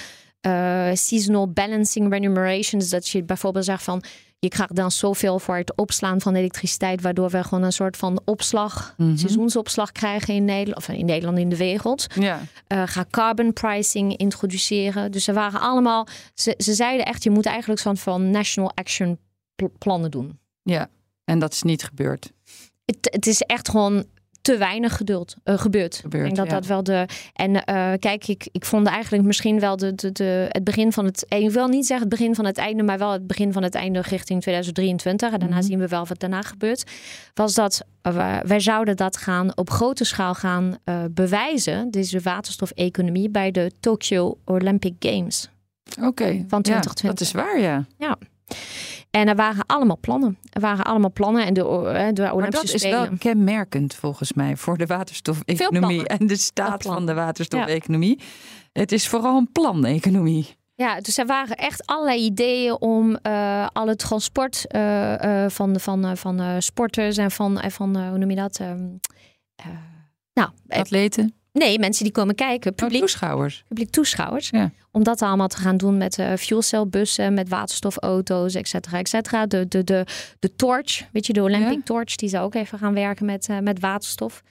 seasonal balancing remunerations. Dat je bijvoorbeeld zegt van je krijgt dan zoveel voor het opslaan van elektriciteit, waardoor we gewoon een soort van opslag, mm seizoensopslag krijgen in Nederland, of in Nederland in de wereld. Ja. Uh, ga carbon pricing introduceren. Dus ze waren allemaal, ze, ze zeiden echt, je moet eigenlijk zo'n van national action plannen doen. Ja, en dat is niet gebeurd. Het, het is echt gewoon te weinig geduld uh, gebeurt. ik denk dat dat wel de. En uh, kijk, ik, ik vond eigenlijk misschien wel de, de, de, het begin van het. Ik wil niet zeggen het begin van het einde, maar wel het begin van het einde richting 2023. En daarna zien we wel wat daarna gebeurt. Was dat uh, wij zouden dat gaan op grote schaal gaan bewijzen, deze waterstofeconomie, bij de Tokyo Olympic Games. Oké. Van 2020. Ja, dat is waar, ja. Ja. En er waren allemaal plannen. Er waren allemaal plannen. En de, eh, de maar dat is wel kenmerkend volgens mij voor de waterstofeconomie en de staat van de waterstofeconomie. Het is vooral een planeconomie. Ja, dus er waren echt allerlei ideeën om uh, al het transport uh, uh, van, van, van sporters en van, van hoe noem je dat? Ehm, nou, Atleten. Nee, mensen die komen kijken. Oh, publiek, toeschouwers. Publiek toeschouwers. Ja. Om dat allemaal te gaan doen met uh, fuelcelbussen, met waterstofauto's, et cetera, et cetera. De, de, de, de torch, weet je, de Olympic Torch, die zou ook even gaan werken met, uh, met waterstof.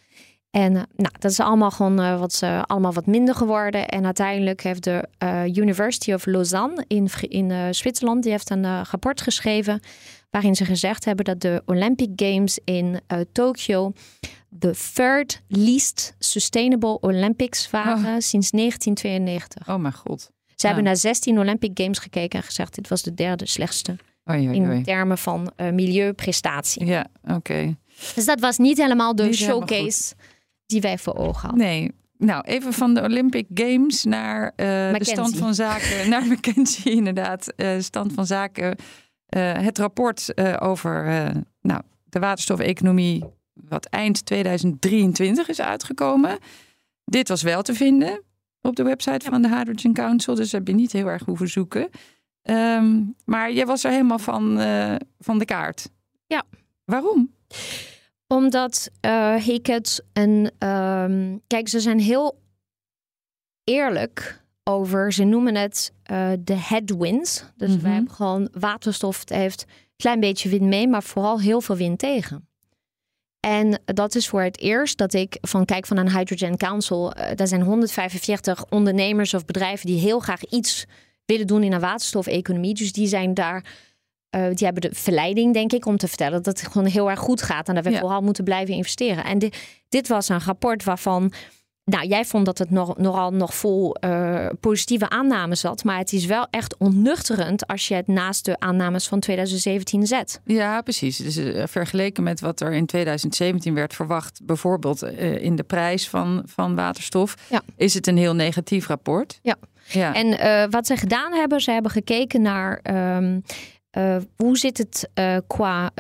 En uh, nou, dat is allemaal gewoon wat, allemaal wat minder geworden. En uiteindelijk heeft de University of Lausanne in, in Zwitserland, die heeft een rapport geschreven waarin ze gezegd hebben dat de Olympic Games in Tokio de third least sustainable Olympics waren oh. sinds 1992. Oh mijn god. Ze hebben naar 16 Olympic Games gekeken en gezegd dit was de derde slechtste. In termen van uh, milieuprestatie. Ja, oké. Dus dat was niet helemaal de showcase die wij voor ogen hadden. Nee, nou, even van de Olympic Games naar uh, de stand van zaken. naar McKenzie, inderdaad. Uh, stand van zaken. Het rapport over nou, de waterstofeconomie wat eind 2023 is uitgekomen. Dit was wel te vinden op de website van de Hydrogen Council, dus heb je niet heel erg hoeven zoeken. Ehm, maar je was er helemaal van, uh, van de kaart. Ja. Waarom? Omdat uh, het een. Um, kijk, ze zijn heel eerlijk over. Ze noemen het uh, de headwinds. Dus mm -hmm. wij hebben gewoon waterstof heeft een klein beetje wind mee, maar vooral heel veel wind tegen. En dat is voor het eerst dat ik van kijk van een Hydrogen Council. Uh, daar zijn 145 ondernemers of bedrijven die heel graag iets willen doen in een waterstofeconomie. Dus die zijn daar. Uh, die hebben de verleiding, denk ik, om te vertellen dat het gewoon heel erg goed gaat en dat we vooral moeten blijven investeren. En dit was een rapport waarvan nou, jij vond dat het nog, nogal nog vol uh, positieve aannames zat. Maar het is wel echt onnuchterend als je het naast de aannames van 2017 zet. Ja, precies. Dus uh, vergeleken met wat er in 2017 werd verwacht, bijvoorbeeld uh, in de prijs van, van waterstof, ja. is het een heel negatief rapport. Ja. ja. En wat ze gedaan hebben, ze hebben gekeken naar. Um, uh, hoe zit het qua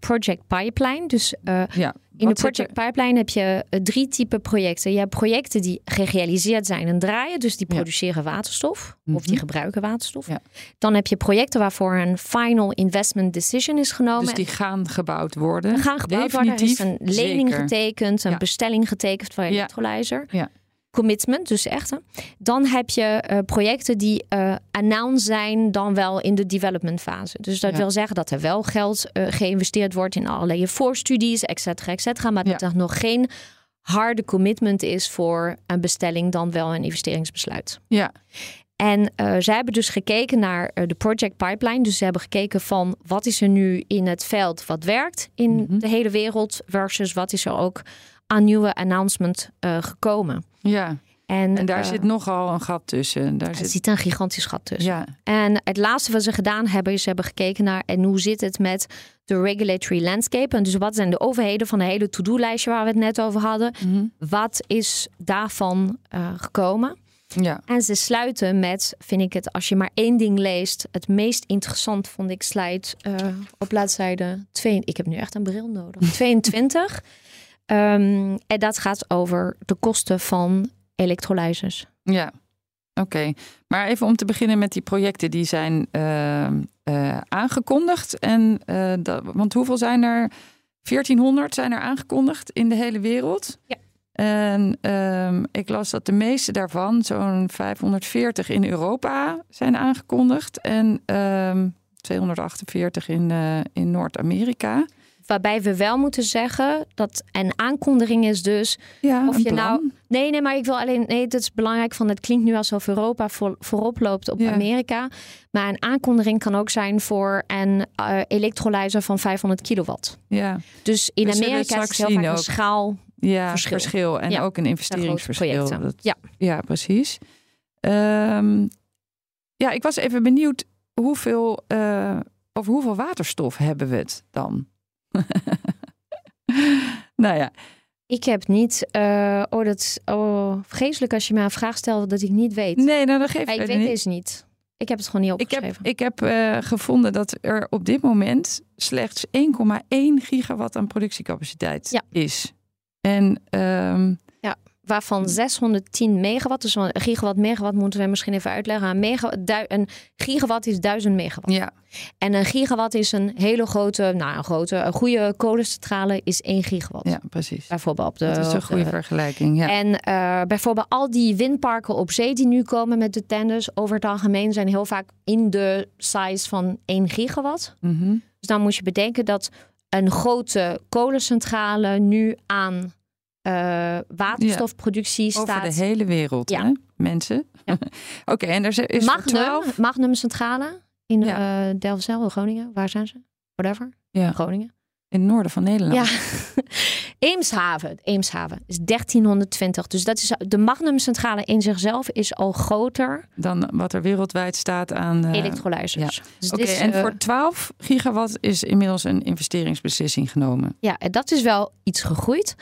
project pipeline? Dus ja. In de project pipeline heb je eh, drie typen projecten. Je hebt projecten die gerealiseerd zijn en draaien, dus die produceren waterstof of die mhm. gebruiken waterstof. Ja. Dan heb je projecten waarvoor een final investment decision is genomen. Dus die gaan gebouwd worden. Gaan gebouwd worden. Er is een lening getekend, een bestelling getekend voor een electrolyzer. Ja commitment, dus echt. Dan heb je uh, projecten die uh, announced zijn, dan wel in de development fase. Dus dat wil zeggen dat er wel geld uh, geïnvesteerd wordt in allerlei voorstudies, et cetera, et cetera. Maar dat er nog geen harde commitment is voor een bestelling, dan wel een investeringsbesluit. Ja. En uh, zij hebben dus gekeken naar de project pipeline. Dus ze hebben gekeken van wat is er nu in het veld wat werkt in mhm. de hele wereld versus wat is er ook aan nieuwe announcement uh, gekomen. Ja. En, en daar uh, zit nogal een gat tussen. Daar zit... zit een gigantisch gat tussen. Ja. En het laatste wat ze gedaan hebben, is ze hebben gekeken naar en hoe zit het met de regulatory landscape. En dus wat zijn de overheden van de hele to-do-lijstje waar we het net over hadden. Mm -hmm. Wat is daarvan uh, gekomen? Ja. En ze sluiten met, vind ik het, als je maar één ding leest, het meest interessant vond ik slide uh, op bladzijde 2. Ik heb nu echt een bril nodig. 22. Um, en dat gaat over de kosten van elektrolyzers. Ja, oké. Maar even om te beginnen met die projecten die zijn uh, uh, aangekondigd. En, uh, dat, want hoeveel zijn er? 1400 zijn er aangekondigd in de hele wereld. Ja. En um, ik las dat de meeste daarvan, zo'n 540 in Europa, zijn aangekondigd. En um, 248 in, uh, in Noord-Amerika. Waarbij we wel moeten zeggen dat een aankondiging is dus ja, of je nou. Nee, nee, maar ik wil alleen. Nee, het is belangrijk van het klinkt nu alsof Europa voor, voorop loopt op ja. Amerika. Maar een aankondiging kan ook zijn voor een uh, elektrolyzer van 500 kilowatt. Ja. Dus in Amerika is het heel vaak een schaal. Ja, verschil. verschil. En Ja. ook een investeringsverschil. Dat- Ja. ja, precies. Ehm, ja, ik was even benieuwd hoeveel, eh over hoeveel waterstof hebben we het dan? nou ja, Ik heb niet. eh, oh, dat is oh, vreselijk als je mij een vraag stelt dat ik niet weet. nee, nou, dat geeft Maar ik verder weet niet. deze niet. Ik heb het gewoon niet Ik heb, opgeschreven. ik heb eh, gevonden dat er op dit moment slechts 1,1 gigawatt aan productiecapaciteit Ja. is. En ehm, Waarvan 610 megawatt. Dus een gigawatt, megawatt moeten we misschien even uitleggen. Een, mega, een gigawatt is 1000 megawatt. ja, En een gigawatt is een hele grote, nou een grote, een goede kolencentrale is 1 gigawatt. ja, precies. Bijvoorbeeld op de. Dat is een de- goede vergelijking. Ja. En eh, bijvoorbeeld al die windparken op zee die nu komen met de tenders, over het algemeen zijn heel vaak in de size van 1 gigawatt. Mhm. Dus dan moet je bedenken dat een grote kolencentrale nu aan eh, waterstofproductie Over staat. de hele wereld, Ja. hè, mensen. Ja. Oké, en er is Magnum, 12... Magnum Centrale in Ja. eh Delfzijl, Groningen. Waar zijn ze? Whatever. Ja. Groningen. In het noorden van Nederland. Ja. Eemshaven. Eemshaven is 1320. Dus dat is de Magnum Centrale in zichzelf is al groter Dan wat er wereldwijd staat aan... eh, elektrolyzers. Dus het Oké, en voor 12 gigawatt is inmiddels een investeringsbeslissing genomen. Ja, en dat is wel iets gegroeid.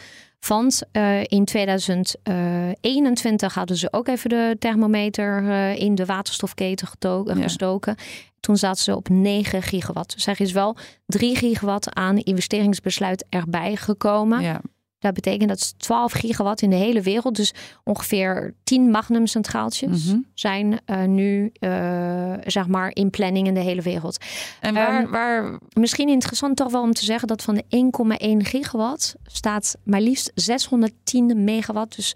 Want eh, in 2021 hadden ze ook even de thermometer eh, in de waterstofketen Ja. gestoken. Toen zaten ze op 9 gigawatt. Dus er is wel 3 gigawatt aan investeringsbesluit erbij gekomen. Ja, Dat betekent dat is 12 gigawatt in de hele wereld. Dus ongeveer 10 magnum centraaltjes Mhm. zijn eh, nu eh, zeg maar in planning in de hele wereld. En waar, Ehm, waar Misschien interessant toch wel om te zeggen dat van de 1,1 gigawatt staat maar liefst 610 megawatt. Dus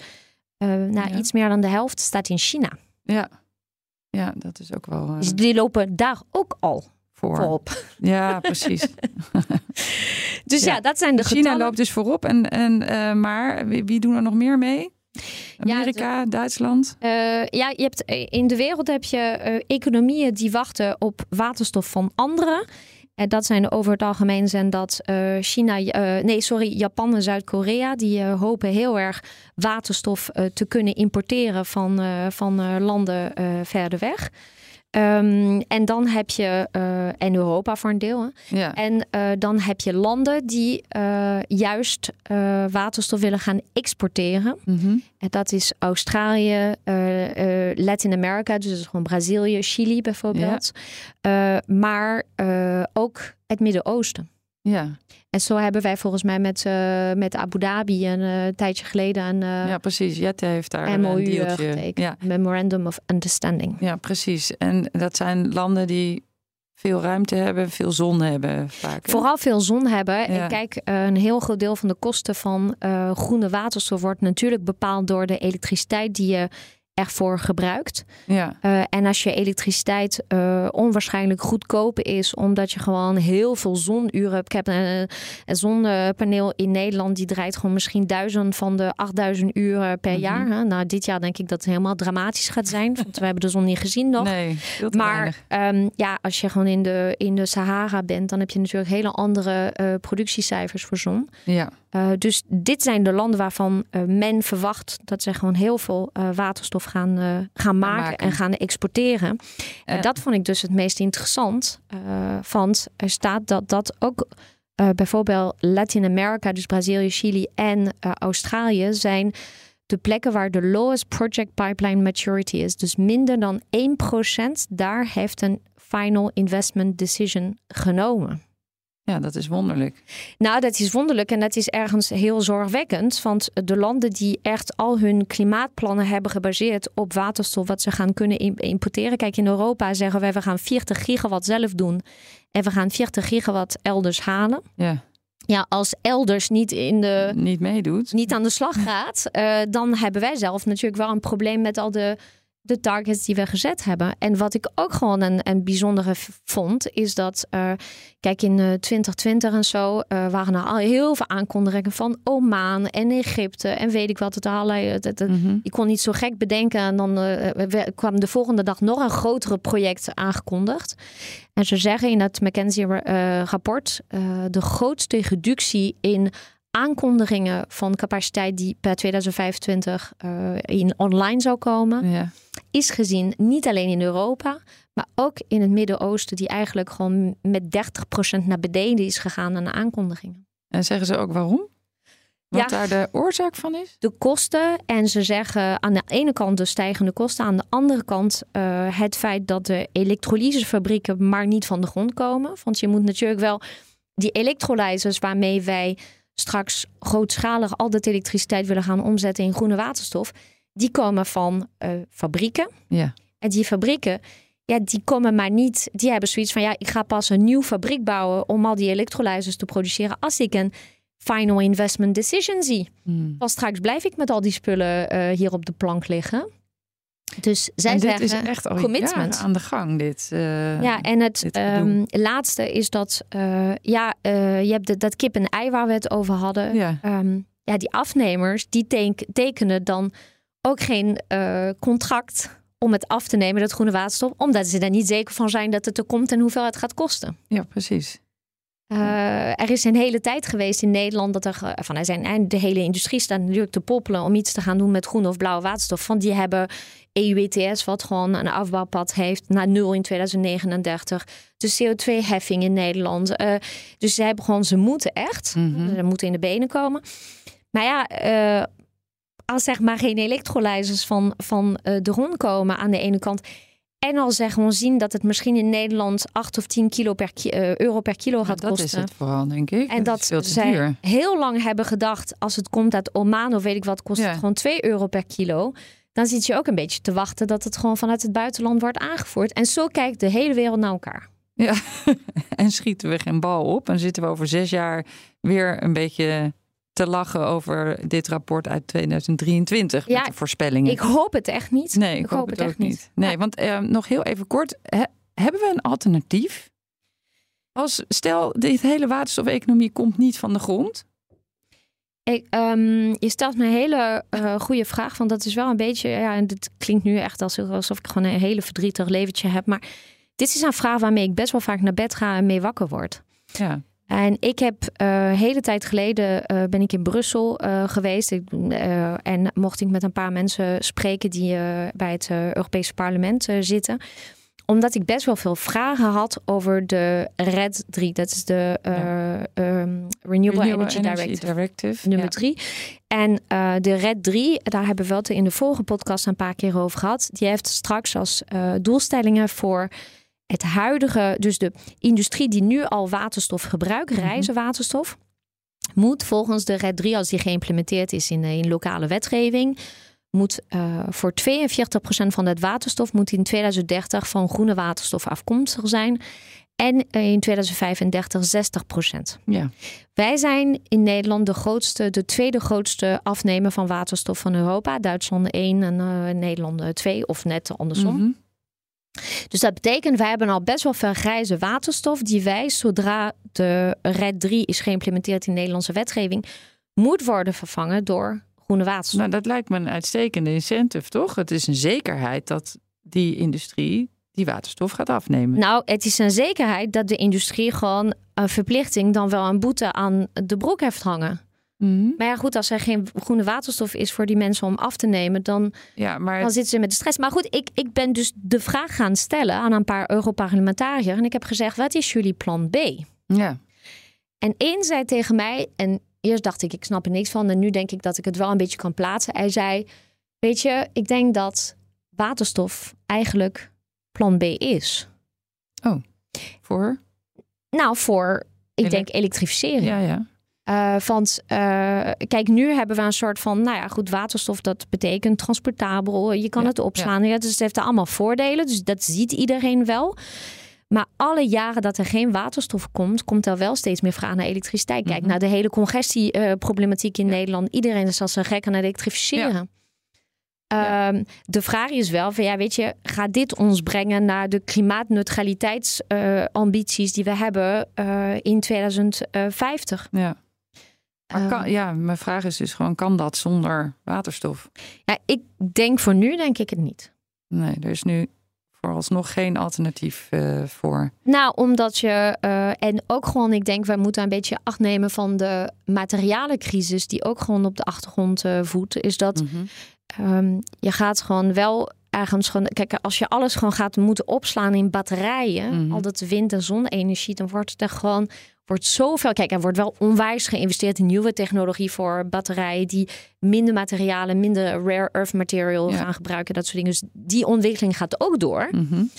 eh, nou, Ja. iets meer dan de helft staat in China. ja. ja, dat is ook wel Dus die lopen daar ook al voor. Ja, precies. Dus ja, Ja. dat zijn de China getallen. loopt dus voorop. En, en, eh, maar wie, wie doen er nog meer mee? Amerika, Duitsland? Eh, ja, je hebt, eh, in de wereld heb je economieën die wachten op waterstof van anderen. En dat zijn over het algemeen zijn dat China, nee sorry, Japan en Zuid-Korea. Die hopen heel erg waterstof te kunnen importeren van, van landen verder weg. Ehm, en dan heb je, eh, en Europa voor een deel. Hè. Ja. En eh, dan heb je landen die eh, juist waterstof willen gaan exporteren. Mhm. En dat is Australië, Latin America, dus gewoon Brazilië, Chili bijvoorbeeld. Eh, maar ook het Midden-Oosten. Ja. En zo hebben wij volgens mij met, eh, met Abu Dhabi een eh, tijdje geleden een eh, ja, precies. Jette heeft daar een MOU deeltje. getekend. Ja, Memorandum of Understanding. ja, precies. En dat zijn landen die veel ruimte hebben, veel zon hebben vaak. hè? Vooral veel zon hebben. Ja. En kijk, een heel groot deel van de kosten van groene waterstof wordt natuurlijk bepaald door de elektriciteit die je ervoor gebruikt. Ja, Eh, en als je elektriciteit eh, onwaarschijnlijk goedkoop is, omdat je gewoon heel veel zonuren hebt. Ik heb een, een zonnepaneel in Nederland, die draait gewoon misschien duizend van de 8000 uren per Mhm. jaar. Hè? Nou, dit jaar denk ik dat het helemaal dramatisch gaat zijn, want we hebben de zon niet gezien nog. nee, Maar ehm, ja, als je gewoon in de, in de Sahara bent, dan heb je natuurlijk hele andere eh, productiecijfers voor zon. Ja, Eh, dus dit zijn de landen waarvan eh, men verwacht dat ze gewoon heel veel eh, waterstof gaan, eh, gaan maken, maken. en gaan exporteren. En Eh. dat vond ik dus het meest interessant. eh, want er staat dat dat ook eh, bijvoorbeeld Latin America, dus Brazilië, Chili en eh, Australië zijn de plekken waar de lowest project pipeline maturity is. Dus minder dan 1% daar heeft een final investment decision genomen. Ja, dat is wonderlijk. Nou, dat is wonderlijk en dat is ergens heel zorgwekkend. Want de landen die echt al hun klimaatplannen hebben gebaseerd op waterstof, wat ze gaan kunnen im- importeren. Kijk, in Europa zeggen wij, we gaan 40 gigawatt zelf doen. En we gaan 40 gigawatt elders halen. Ja, ja, als elders niet in de niet meedoet, niet aan de slag gaat, uh, dan hebben wij zelf natuurlijk wel een probleem met al de de targets die we gezet hebben. En wat ik ook gewoon een, een bijzondere vond, is dat, uh, kijk, in uh, 2020 en zo uh, waren er al heel veel aankondigingen van Oman en Egypte en weet ik wat. Het allerlei, het, mm -hmm. Ik kon niet zo gek bedenken. En dan kwam de volgende dag nog een grotere project aangekondigd. En ze zeggen in het McKinsey-rapport de grootste reductie in aankondigingen van capaciteit die per 2025 uh, in online zou komen, ja. Is gezien niet alleen in Europa, maar ook in het Midden-Oosten, die eigenlijk gewoon met 30% naar beneden is gegaan aan de aankondigingen. En zeggen ze ook waarom? Wat daar de oorzaak van is? De kosten. En ze zeggen aan de ene kant de stijgende kosten. Aan de andere kant uh, het feit dat de elektrolysefabrieken maar niet van de grond komen. Want je moet natuurlijk wel die elektrolyzers waarmee wij straks grootschalig al dat elektriciteit willen gaan omzetten in groene waterstof, die komen van uh, fabrieken. Ja. En die fabrieken, ja, die komen maar niet. Die hebben zoiets van: ja, ik ga pas een nieuw fabriek bouwen om al die elektrolyzers te produceren als ik een final investment decision zie. Hmm. Want straks blijf ik met al die spullen uh, hier op de plank liggen. Dus zij en dit zeggen, is echt al commitment aan de gang. Dit, uh, ja, en het um, laatste is dat uh, ja, je hebt de, dat kip en ei waar we het over hadden. Ja, um, ja die afnemers die teken, tekenen dan ook geen contract om het af te nemen, dat groene waterstof, omdat ze er niet zeker van zijn dat het er komt en hoeveel het gaat kosten. Ja, precies. Uh, er is een hele tijd geweest in Nederland dat er van er zijn de hele industrie staat natuurlijk te poppelen om iets te gaan doen met groene of blauwe waterstof. Want die hebben EU ETS, wat gewoon een afbouwpad heeft naar nul in 2039. De CO2-heffing in Nederland. Uh, dus ze hebben gewoon, ze moeten echt, mm -hmm. ze moeten in de benen komen. Maar ja, uh, als zeg maar geen elektrolyzers van, van de grond komen aan de ene kant en al zeggen we zien dat het misschien in Nederland 8 of 10 kilo per ki uh, euro per kilo gaat dat kosten. Dat is het vooral, denk ik. En dat, dat zij duur. heel lang hebben gedacht, als het komt uit Oman of weet ik wat, kost ja. het gewoon 2 euro per kilo. Dan zit je ook een beetje te wachten dat het gewoon vanuit het buitenland wordt aangevoerd. En zo kijkt de hele wereld naar elkaar. Ja, en schieten we geen bal op. En zitten we over zes jaar weer een beetje te lachen over dit rapport uit 2023 ja, met de voorspellingen. Ik hoop het echt niet. Nee, ik, ik hoop, hoop, het, het ook niet. niet. Nee, ja. want uh, nog heel even kort. He, hebben we een alternatief? Als stel, dit hele waterstofeconomie komt niet van de grond. Ik, um, je stelt me een hele uh, goede vraag. Want dat is wel een beetje. Ja, en dit klinkt nu echt alsof ik gewoon een hele verdrietig leventje heb. Maar dit is een vraag waarmee ik best wel vaak naar bed ga en mee wakker word. Ja. En ik heb uh, hele tijd geleden uh, ben ik in Brussel uh, geweest. Ik, en mocht ik met een paar mensen spreken die bij het Europese parlement zitten omdat ik best wel veel vragen had over de RED 3. Dat is de uh, um, Renewable, Renewable, Energy, Energy Directive, Directive, nummer 3. Ja. En uh, de RED 3, daar hebben we het in de vorige podcast een paar keer over gehad. Die heeft straks als uh, doelstellingen voor het huidige, dus de industrie die nu al waterstof gebruikt, mm -hmm. reizenwaterstof, moet volgens de RED 3, als die geïmplementeerd is in, in lokale wetgeving, moet uh, voor 42% van het waterstof moet in 2030 van groene waterstof afkomstig zijn. En in 2035 60% Ja. Wij zijn in Nederland de grootste, de tweede grootste afnemer van waterstof van Europa. Duitsland 1 en uh, Nederland 2, of net andersom. Mm -hmm. Dus dat betekent, wij hebben al best wel veel grijze waterstof die wij, zodra de RED 3 is geïmplementeerd in Nederlandse wetgeving, moet worden vervangen door groene waterstof. Nou, dat lijkt me een uitstekende incentive, toch? Het is een zekerheid dat die industrie die waterstof gaat afnemen. Nou, het is een zekerheid dat de industrie gewoon een verplichting, dan wel een boete aan de broek heeft hangen. Mm -hmm. Maar ja, goed, als er geen groene waterstof is voor die mensen om af te nemen, dan, ja, maar... dan zitten ze met de stress. Maar goed, ik, ik ben dus de vraag gaan stellen aan een paar Europarlementariërs. En ik heb gezegd, wat is jullie plan B? Ja. En één zei tegen mij, en eerst dacht ik, ik snap er niks van. En nu denk ik dat ik het wel een beetje kan plaatsen. Hij zei, weet je, ik denk dat waterstof eigenlijk plan B is. Oh, voor? Nou, voor, ik denk elektrificering. Ja, ja. Uh, want uh, kijk, nu hebben we een soort van, nou ja, goed, waterstof, dat betekent transportabel. Je kan Ja, het opslaan. Ja. dus het heeft allemaal voordelen. Dus dat ziet iedereen wel. Maar alle jaren dat er geen waterstof komt, komt er wel steeds meer vraag naar elektriciteit. Kijk mm naar de hele congestieproblematiek in Nederland. Iedereen is als een gek aan het elektrificeren. Ehm, de vraag is wel van ja, weet je, gaat dit ons brengen naar de klimaatneutraliteitsambities uh, die we hebben uh, in 2050? Ja. Maar kan, ehm. ja, mijn vraag is dus gewoon, kan dat zonder waterstof? Ja, ik denk voor nu denk ik het niet. Nee, er is nu vooralsnog geen alternatief uh, voor. Nou, omdat je, uh, en ook gewoon, ik denk, wij moeten een beetje acht nemen van de materialencrisis, die ook gewoon op de achtergrond uh, voedt, is dat mm um, je gaat gewoon wel ergens gewoon. Kijk, als je alles gewoon gaat moeten opslaan in batterijen, mm -hmm. al dat wind- en zonne-energie, dan wordt het er gewoon wordt zoveel. Kijk, er wordt wel onwijs geïnvesteerd in nieuwe technologie voor batterijen die minder materialen, minder rare earth material gaan gebruiken, dat soort dingen. Dus die ontwikkeling gaat ook door. Mm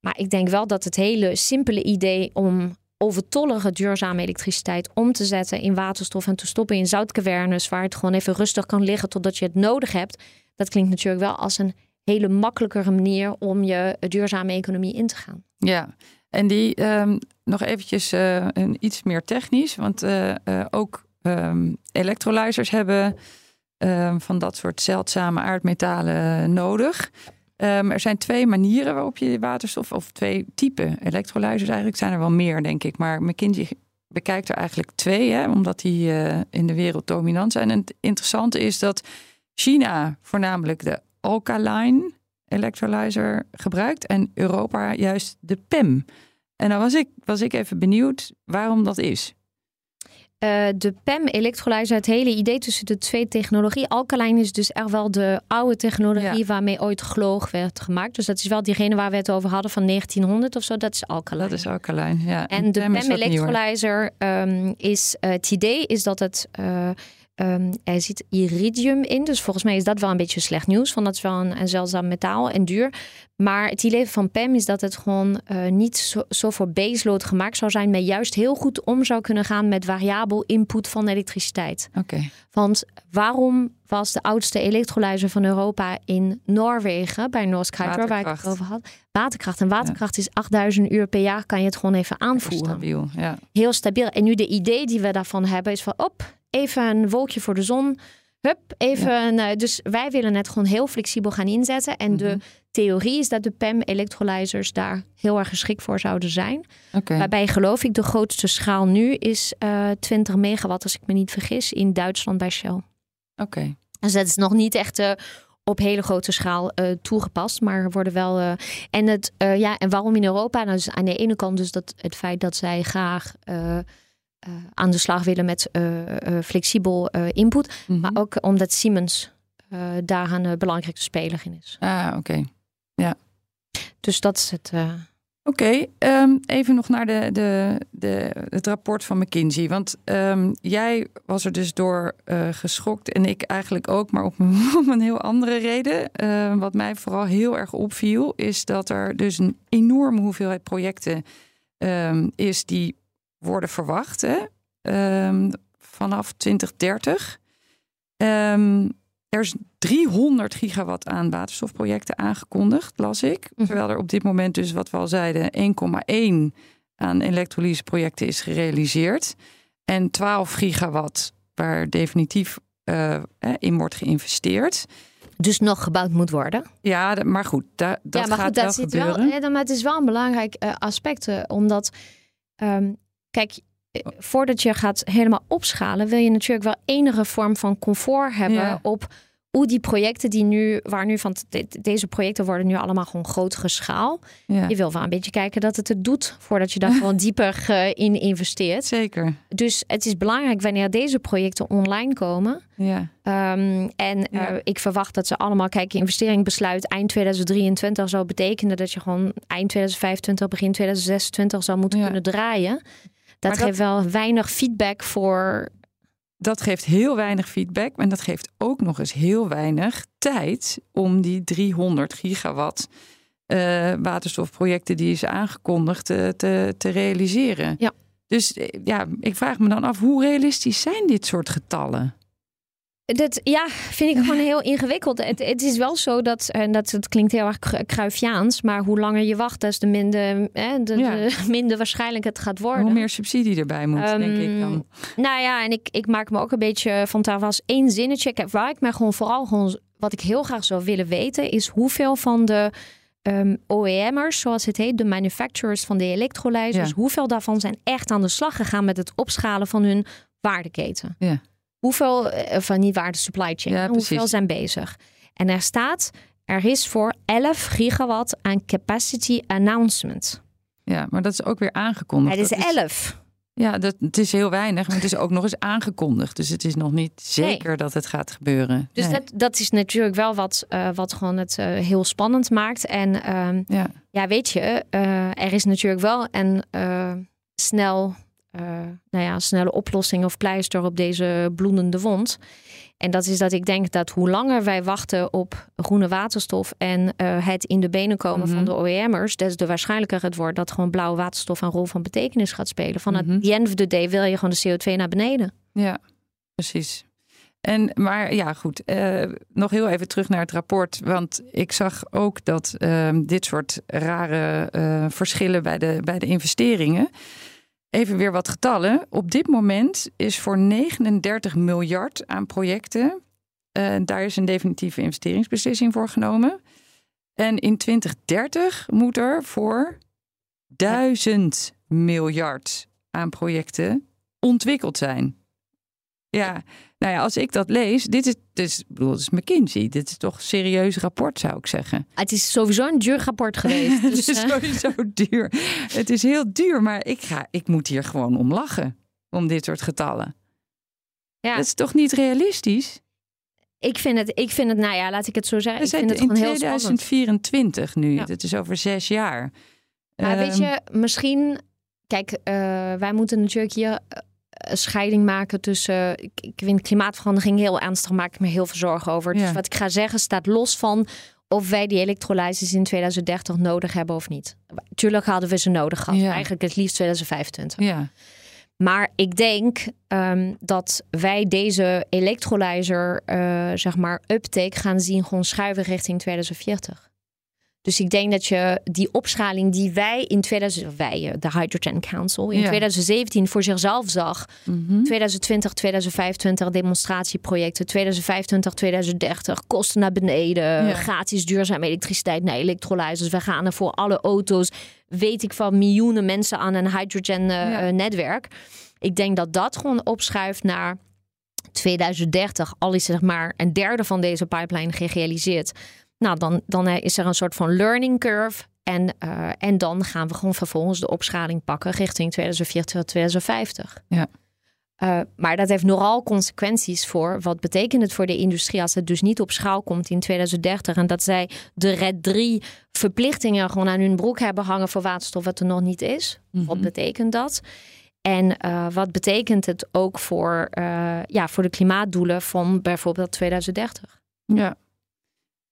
Maar ik denk wel dat het hele simpele idee om overtollige duurzame elektriciteit om te zetten in waterstof en te stoppen in zoutcavernes, waar het gewoon even rustig kan liggen totdat je het nodig hebt. Dat klinkt natuurlijk wel als een hele makkelijkere manier om je duurzame economie in te gaan. Ja, en die um, nog eventjes uh, een, iets meer technisch, want uh, uh, ook um, electrolyzers hebben um, van dat soort zeldzame aardmetalen nodig. er zijn twee manieren waarop je waterstof, of twee typen electrolyzers eigenlijk, zijn er wel meer denk ik, maar McKinsey bekijkt er eigenlijk twee, hè, omdat die in de wereld dominant zijn. En het interessante is dat China voornamelijk de alkaline electrolyzer gebruikt en Europa juist de PEM. En dan was ik, was ik even benieuwd waarom dat is. Uh, de PEM electrolyzer, het hele idee tussen de twee technologie. Alkaline is dus echt wel de oude technologie waarmee ooit gloog werd gemaakt. Dus dat is wel diegene waar we het over hadden van 1900 of zo. Dat is alkaline. Dat is alkaline, ja. En, de PEM, electrolyzer um, is, uh, het idee is dat het... Uh, Um, er zit iridium in, dus volgens mij is dat wel een beetje slecht nieuws. Van dat is wel een, een zeldzaam metaal en duur. Maar het idee van PEM is dat het gewoon uh, niet zo, zo, voor baseload gemaakt zou zijn, maar juist heel goed om zou kunnen gaan met variabel input van elektriciteit. Oké. Okay. Want waarom was de oudste elektrolyzer van Europa in Noorwegen bij Hydro, waar ik het over had? Waterkracht. En waterkracht ja. is 8000 uur per jaar, kan je het gewoon even aanvoeren. Heel stabiel, ja. Heel stabiel. En nu de idee die we daarvan hebben is van op, even een wolkje voor de zon. Hup, even. Ja. dus wij willen het gewoon heel flexibel gaan inzetten. En mm -hmm. de mhm. theorie is dat de PEM-electrolyzers daar heel erg geschikt voor zouden zijn. Okay. Waarbij geloof ik de grootste schaal nu is uh, 20 megawatt, als ik me niet vergis, in Duitsland bij Shell. Oké. Okay. Dus dat is nog niet echt uh, op hele grote schaal uh, toegepast, maar worden wel. Uh, en, het, ja, en waarom in Europa? Nou, dus aan de ene kant dus dat het feit dat zij graag aan de slag willen met uh, flexibel input. Mm -hmm. Maar ook omdat Siemens daar een belangrijke speler in is. Ah, oké. Okay. Ja. Dus dat is het. Oké, okay, um, even nog naar de, de, de, het rapport van McKinsey. Want um, jij was er dus door uh, geschokt en ik eigenlijk ook, maar op een, op een heel andere reden. Uh, wat mij vooral heel erg opviel, is dat er dus een enorme hoeveelheid projecten um, is die worden verwacht hè? Um, vanaf 2030. Um, er is 300 gigawatt aan waterstofprojecten aangekondigd, las ik. -hmm. Terwijl er op dit moment dus, wat we al zeiden, 1,1 aan elektrolyseprojecten is gerealiseerd. En 12 gigawatt waar definitief uh, in wordt geïnvesteerd. Dus nog gebouwd moet worden. Ja, maar goed, da, dat ja, maar gaat goed, dat wel gebeuren. Wel, maar het is wel een belangrijk uh, aspect, uh, omdat um, Kijk, eh, voordat je gaat helemaal opschalen, wil je natuurlijk wel enige vorm van comfort hebben ja. op hoe die projecten die nu, waar nu van deze projecten worden nu allemaal gewoon grotere schaal. Ja. Je wil wel een beetje kijken dat het het doet voordat je daar gewoon dieper uh, in investeert. Zeker. Dus het is belangrijk wanneer deze projecten online komen. Ja. Um, en ja. uh, ik verwacht dat ze allemaal, kijk, investeringbesluit eind 2023 zou betekenen dat je gewoon eind 2025, begin 2026 zou moeten kunnen draaien. Dat, geeft wel weinig feedback voor. Dat geeft heel weinig feedback. En dat geeft ook nog eens heel weinig tijd om die 300 gigawatt uh, waterstofprojecten die is aangekondigd te, eh, te, te realiseren. Ja. Dus eh, ja, ik vraag me dan af, hoe realistisch zijn dit soort getallen? Dat, ja, vind ik gewoon heel ingewikkeld. Het, het is wel zo dat, en dat het klinkt heel erg kruifiaans, maar hoe langer je wacht, des te minder, hè, de, minder waarschijnlijk het gaat worden. Hoe meer subsidie erbij moet, denk ik ehm, dan. Nou ja, en ik, ik maak me ook een beetje van daar was één zinnetje. Kijk, waar ik me gewoon vooral gewoon, wat ik heel graag zou willen weten, is hoeveel van de um, OEM'ers, zoals het heet, de manufacturers van de elektrolyzers, hoeveel daarvan zijn echt aan de slag gegaan met het opschalen van hun waardeketen? Ja. Hoeveel eh, van die waarde supply chain, ja, hoeveel zijn bezig? En er staat, er is voor 11 gigawatt aan capacity announcement. Ja, maar dat is ook weer aangekondigd. Het is 11. Ja, dat, het is heel weinig, maar het is ook nog eens aangekondigd. Dus het is nog niet zeker dat het gaat gebeuren. Dus dat, dat is natuurlijk wel wat, uh, wat gewoon het uh, heel spannend maakt. En um, ja. ja. weet je, uh, er is natuurlijk wel een snel, nou ja, snelle oplossing of pleister op deze bloedende wond. En dat is dat ik denk dat hoe langer wij wachten op groene waterstof en uh, het in de benen komen van mhm. de OEM'ers, des te waarschijnlijker het wordt dat gewoon blauwe waterstof een rol van betekenis gaat spelen. Van het mm -hmm. the end of the day wil je gewoon de CO2 naar beneden. Ja, precies. En, maar ja, goed. Uh, nog heel even terug naar het rapport. Want ik zag ook dat uh, dit soort rare verschillen bij de, bij de investeringen. Even weer wat getallen. Op dit moment is voor 39 miljard aan projecten. Uh, daar is een definitieve investeringsbeslissing voor genomen. En in 2030 moet er voor 1000 miljard aan projecten ontwikkeld zijn. Ja, nou ja, als ik dat lees, dit is, is, bedoel, dit is McKinsey. Dit is toch een serieus rapport, zou ik zeggen. Het is sowieso een duur rapport geweest. het is dus, sowieso duur. Het is heel duur, maar ik, ga, ik moet hier gewoon om lachen. Om dit soort getallen. Ja. Dat is toch niet realistisch? Ik vind het, ik vind het, nou ja, laat ik het zo zeggen. We ik vind het in 2024 nu. Ja. Het is over zes jaar. Maar weet ehm, je, misschien, kijk, uh, wij moeten natuurlijk hier een scheiding maken tussen. Ik, ik vind klimaatverandering heel ernstig, maak ik me heel veel zorgen over. Dus wat ik ga zeggen staat los van of wij die elektrolyses in 2030 nodig hebben of niet. Tuurlijk hadden we ze nodig gehad. Ja. Eigenlijk het liefst 2025. Ja. Maar ik denk um, dat wij deze electrolyzer, uh, zeg maar, uptake gaan zien gewoon schuiven richting 2040. Dus ik denk dat je die opschaling die wij in 2000, wij, eh, de Hydrogen Council, in 2017 voor zichzelf zag. 2020, 2025 demonstratieprojecten, 2025, 2030 kosten naar beneden, gratis duurzame elektriciteit naar elektrolyzers. We gaan er voor alle auto's, weet ik van miljoenen mensen aan een hydrogen uh, netwerk. Ik denk dat dat gewoon opschuift naar 2030, al is zeg maar een derde van deze pipeline gerealiseerd. Nou, dan, dan is er een soort van learning curve. En, uh, en dan gaan we gewoon vervolgens de opschaling pakken richting 2040, 2050. Ja. Uh, maar dat heeft nogal consequenties voor wat betekent het voor de industrie als het dus niet op schaal komt in 2030 en dat zij de RED 3 verplichtingen gewoon aan hun broek hebben hangen voor waterstof wat er nog niet is. Mm -hmm. Wat betekent dat? En uh, wat betekent het ook voor, ja, voor de klimaatdoelen van bijvoorbeeld 2030? Ja,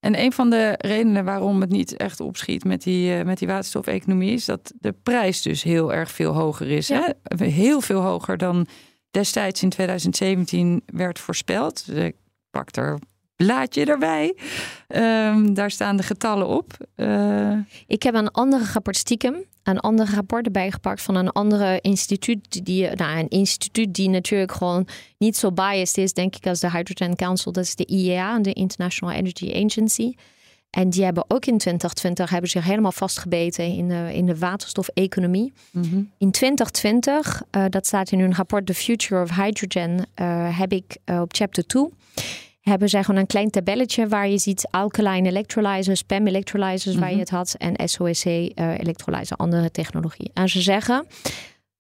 en een van de redenen waarom het niet echt opschiet met die, uh, met die waterstofeconomie is dat de prijs dus heel erg veel hoger is. Hè? Heel veel hoger dan destijds in 2017 werd voorspeld. Dus ik pak er blaadje erbij. Um, daar staan de getallen op. Uh... Ik heb een andere rapport stiekem, een andere rapport erbij gepakt van een andere instituut. Die, nou, een instituut die natuurlijk gewoon niet zo biased is, denk ik, als de Hydrogen Council. Dat is de IEA, de International Energy Agency. En die hebben ook in 2020 hebben zich helemaal vastgebeten in de, in de waterstofeconomie. Mm -hmm. In 2020, uh, dat staat in hun rapport The Future of Hydrogen, uh, heb ik op chapter 2 hebben zij gewoon een klein tabelletje waar je ziet alkaline electrolyzers, PEM electrolyzers waar je mhm. het had en SOEC uh, electrolyzer, andere technologie. En ze zeggen,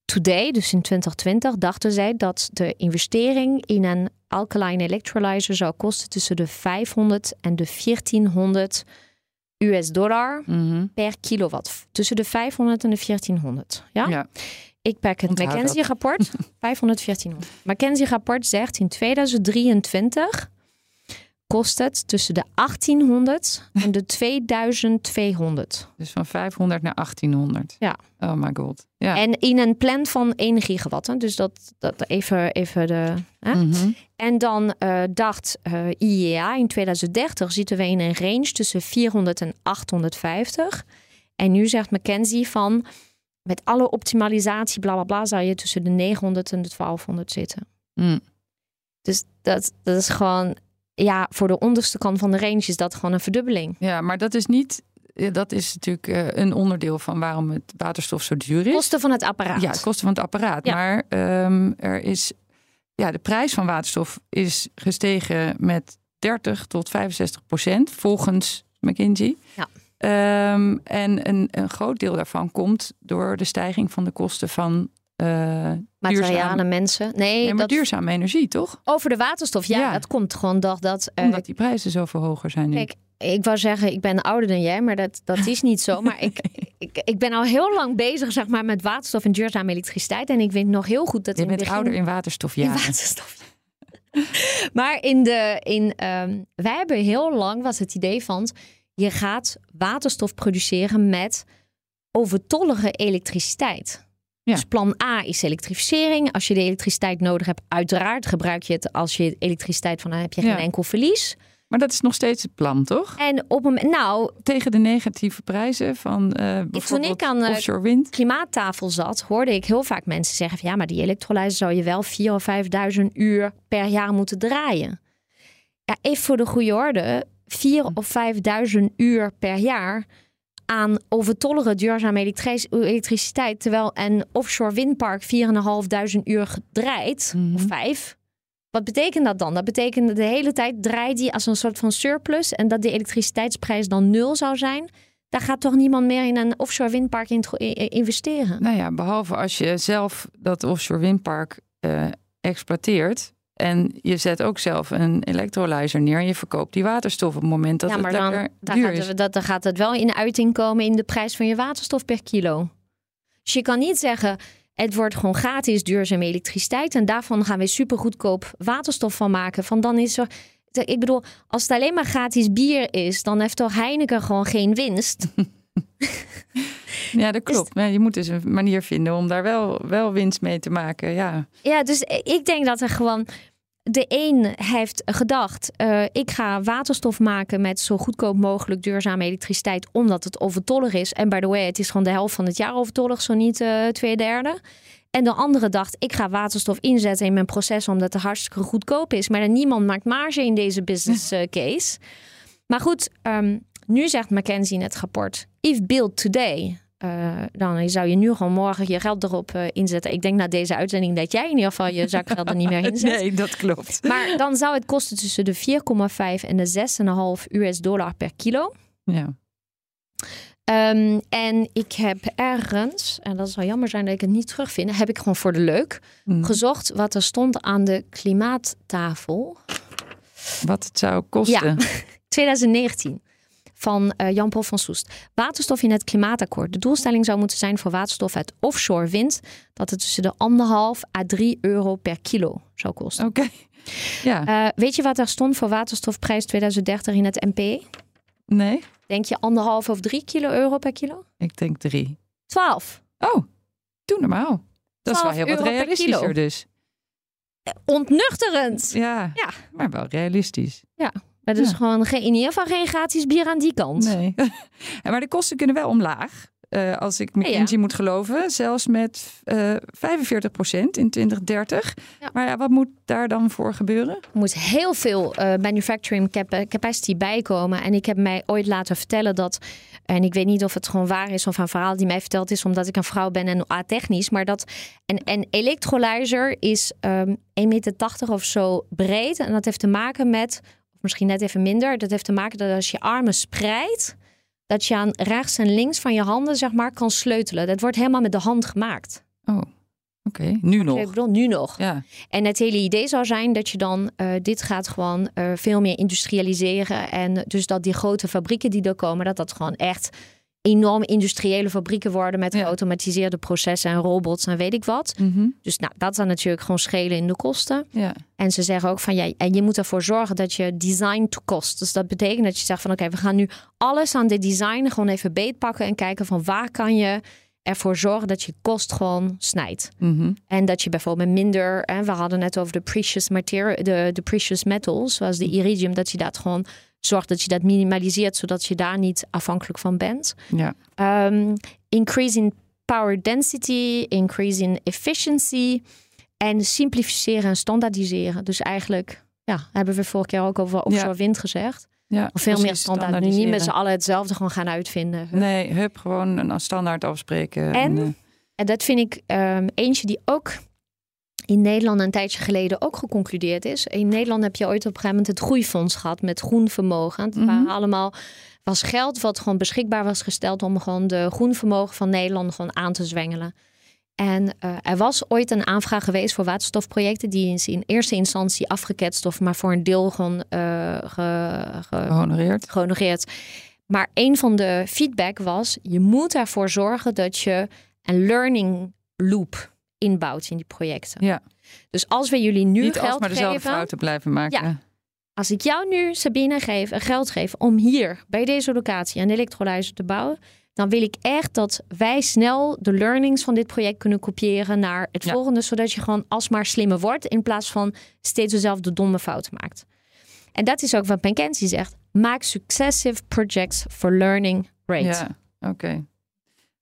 today, dus in 2020, dachten zij dat de investering in een alkaline electrolyzer zou kosten tussen de 500 en de 1400 US dollar mhm. per kilowatt. Tussen de 500 en de 1400. Ja. ja. Ik pak het McKenzie-rapport, 500, 1400. McKenzie-rapport zegt in 2023 kost het tussen de 1800 en de 2200. Dus van 500 naar 1800. Ja. Oh my god. Ja. En in een plan van 1 gigawatt. Dus dat, dat even, even de. Hè? Mhm. En dan uh, dacht uh, IEA in 2030 zitten we in een range tussen 400 en 850. En nu zegt McKenzie van met alle optimalisatie, bla bla bla, zou je tussen de 900 en de 1200 zitten. Mm. Dus dat, dat is gewoon, ja, voor de onderste kant van de range is dat gewoon een verdubbeling. Ja, maar dat is niet, dat is natuurlijk uh, een onderdeel van waarom het waterstof zo duur is. Kosten van het apparaat. Ja, kosten van het apparaat. Ja. Maar um, er is, ja, de prijs van waterstof is gestegen met 30 tot 65 procent volgens McKinsey. Ja. Um, en een, een groot deel daarvan komt door de stijging van de kosten van uh, materialen, mensen. Nee, nee maar dat... duurzame energie, toch? Over de waterstof, ja, Ja. dat komt gewoon dat. dat uh, Omdat die prijzen zoveel hoger zijn nu. Kijk, ik wou zeggen, ik ben ouder dan jij, maar dat, dat is niet zo. Maar ik, ik, ik ben al heel lang bezig zeg maar, met waterstof en duurzame elektriciteit. En ik weet nog heel goed dat Je in bent begin... ouder in waterstof, ja. In waterstof. maar in de, in, um, wij hebben heel lang was het idee van je gaat waterstof produceren met overtollige elektriciteit. Ja. Dus plan A is elektrificering. Als je de elektriciteit nodig hebt, uiteraard gebruik je het als je elektriciteit van dan heb je geen Ja. enkel verlies. Maar dat is nog steeds het plan, toch? En op een nou, Tegen de negatieve prijzen van uh, bijvoorbeeld aan, uh, offshore wind. klimaattafel zat, hoorde ik heel vaak mensen zeggen: van, ja, maar die elektrolyse zou je wel 4.000 of 5.000 uur per jaar moeten draaien. Ja, even voor de goede orde: 4.000 of 5.000 uur per jaar aan overtollige duurzame elektri- elektriciteit, terwijl een offshore windpark 4.500 uur draait, Mhm. of vijf. Wat betekent dat dan? Dat betekent dat de hele tijd draait die als een soort van surplus en dat de elektriciteitsprijs dan nul zou zijn. Daar gaat toch niemand meer in een offshore windpark in investeren? Nou ja, behalve als je zelf dat offshore windpark uh, exploiteert. En je zet ook zelf een electrolyzer neer en je verkoopt die waterstof op het moment dat ja, maar het dan, duur gaat is. het, dat, dan gaat het wel in uiting komen in de prijs van je waterstof per kilo. Dus je kan niet zeggen, het wordt gewoon gratis duurzame elektriciteit en daarvan gaan we supergoedkoop waterstof van maken. Van dan is er, ik bedoel, als het alleen maar gratis bier is, dan heeft toch Heineken gewoon geen winst. Ja, dat klopt. Maar je moet dus een manier vinden om daar wel, wel winst mee te maken. Ja. Ja, dus ik denk dat er gewoon. De een heeft gedacht: uh, ik ga waterstof maken met zo goedkoop mogelijk duurzame elektriciteit, omdat het overtollig is. En by the way, het is gewoon de helft van het jaar overtollig, zo niet uh, twee derde. En de andere dacht: ik ga waterstof inzetten in mijn proces, omdat het hartstikke goedkoop is. Maar niemand maakt marge in deze business uh, case. Maar goed, um, nu zegt McKenzie in het rapport: if built today. Uh, dan zou je nu gewoon morgen je geld erop uh, inzetten. Ik denk na deze uitzending dat jij in ieder geval je zakgeld er niet meer inzet. Nee, dat klopt. Maar dan zou het kosten tussen de 4,5 en de 6,5 US dollar per kilo. Ja. Um, en ik heb ergens, en dat zou jammer zijn dat ik het niet terugvind, heb ik gewoon voor de leuk Mm. gezocht wat er stond aan de klimaattafel. Wat het zou kosten. Ja, 2019 van uh, Jan-Paul van Soest. Waterstof in het klimaatakkoord. De doelstelling zou moeten zijn voor waterstof uit offshore wind... dat het tussen de anderhalf à 3 euro per kilo zou kosten. Oké. Okay. Ja. Uh, weet je wat daar stond voor waterstofprijs 2030 in het NPE? Nee. Denk je anderhalf of 3 kilo euro per kilo? Ik denk 3. 12. Oh, doe normaal. Dat is wel heel wat realistischer dus. Ontnuchterend. Ja, Ja. maar wel realistisch. Ja, is Ja. gewoon geen, in ieder geval geen gratis bier aan die kant. Nee. maar de kosten kunnen wel omlaag. Uh, als ik McKinsey moet geloven, zelfs met uh, 45% in 2030. Ja. Maar ja, wat moet daar dan voor gebeuren? Er moet heel veel uh, manufacturing cap capacity bijkomen. En ik heb mij ooit laten vertellen dat, en ik weet niet of het gewoon waar is of een verhaal die mij verteld is omdat ik een vrouw ben en a-technisch, maar dat een, een electrolyzer is um, 1,80 meter of zo breed. En dat heeft te maken met, misschien net even minder, dat heeft te maken dat als je armen spreidt, dat je aan rechts en links van je handen zeg maar kan sleutelen. Dat wordt helemaal met de hand gemaakt. Oh, oké. Okay. Nu nog. Ik bedoel, nu nog. Ja. En het hele idee zou zijn dat je dan uh, dit gaat gewoon uh, veel meer industrialiseren. En dus dat die grote fabrieken die er komen, dat dat gewoon echt enorme industriële fabrieken worden met geautomatiseerde processen en robots en weet ik wat. Mhm. Dus nou, dat zou natuurlijk gewoon schelen in de kosten. Ja. En ze zeggen ook van ja, en je moet ervoor zorgen dat je design to cost. Dus dat betekent dat je zegt van oké, we gaan nu alles aan dit design gewoon even beetpakken en kijken van waar kan je ervoor zorgen dat je kost gewoon snijdt. Mhm. En dat je bijvoorbeeld minder, en we hadden net over de precious material, de, de precious metals, zoals de iridium, dat je dat gewoon zorgt dat je dat minimaliseert, zodat je daar niet afhankelijk van bent. Ja. Um, increase in power density, increase in efficiency en simplificeren en standaardiseren. Dus eigenlijk ja, hebben we vorige keer ook over offshore wind gezegd. Ja, Of veel meer standaard. Nu niet met z'n allen hetzelfde gewoon gaan uitvinden. Nee, hup, gewoon een standaard afspreken. En? eh, En dat vind ik ehm, eentje die ook in Nederland een tijdje geleden ook geconcludeerd is. In Nederland heb je ooit op een gegeven moment het groeifonds gehad met groen vermogen. Het waren Mhm. allemaal was geld wat gewoon beschikbaar was gesteld om gewoon de groen vermogen van Nederland gewoon aan te zwengelen. En eh, er was ooit een aanvraag geweest voor waterstofprojecten. Die is in eerste instantie afgeketst of maar voor een deel gewoon eh, ge- ge- gehonoreerd. gehonoreerd. Maar een van de feedback was: je moet ervoor zorgen dat je een learning loop inbouwt in die projecten. Ja. Dus als we jullie nu Niet geld alsmaar dezelfde geven, fouten blijven maken. Ja. als ik jou nu Sabine geef, geld geef om hier bij deze locatie een elektrolyzer te bouwen, dan wil ik echt dat wij snel de learnings van dit project kunnen kopiëren naar het Ja. volgende, zodat je gewoon alsmaar slimmer wordt in plaats van steeds dezelfde domme fouten maakt. En dat is ook wat McKinsey zegt. Maak successive projects for learning rate. Ja, oké.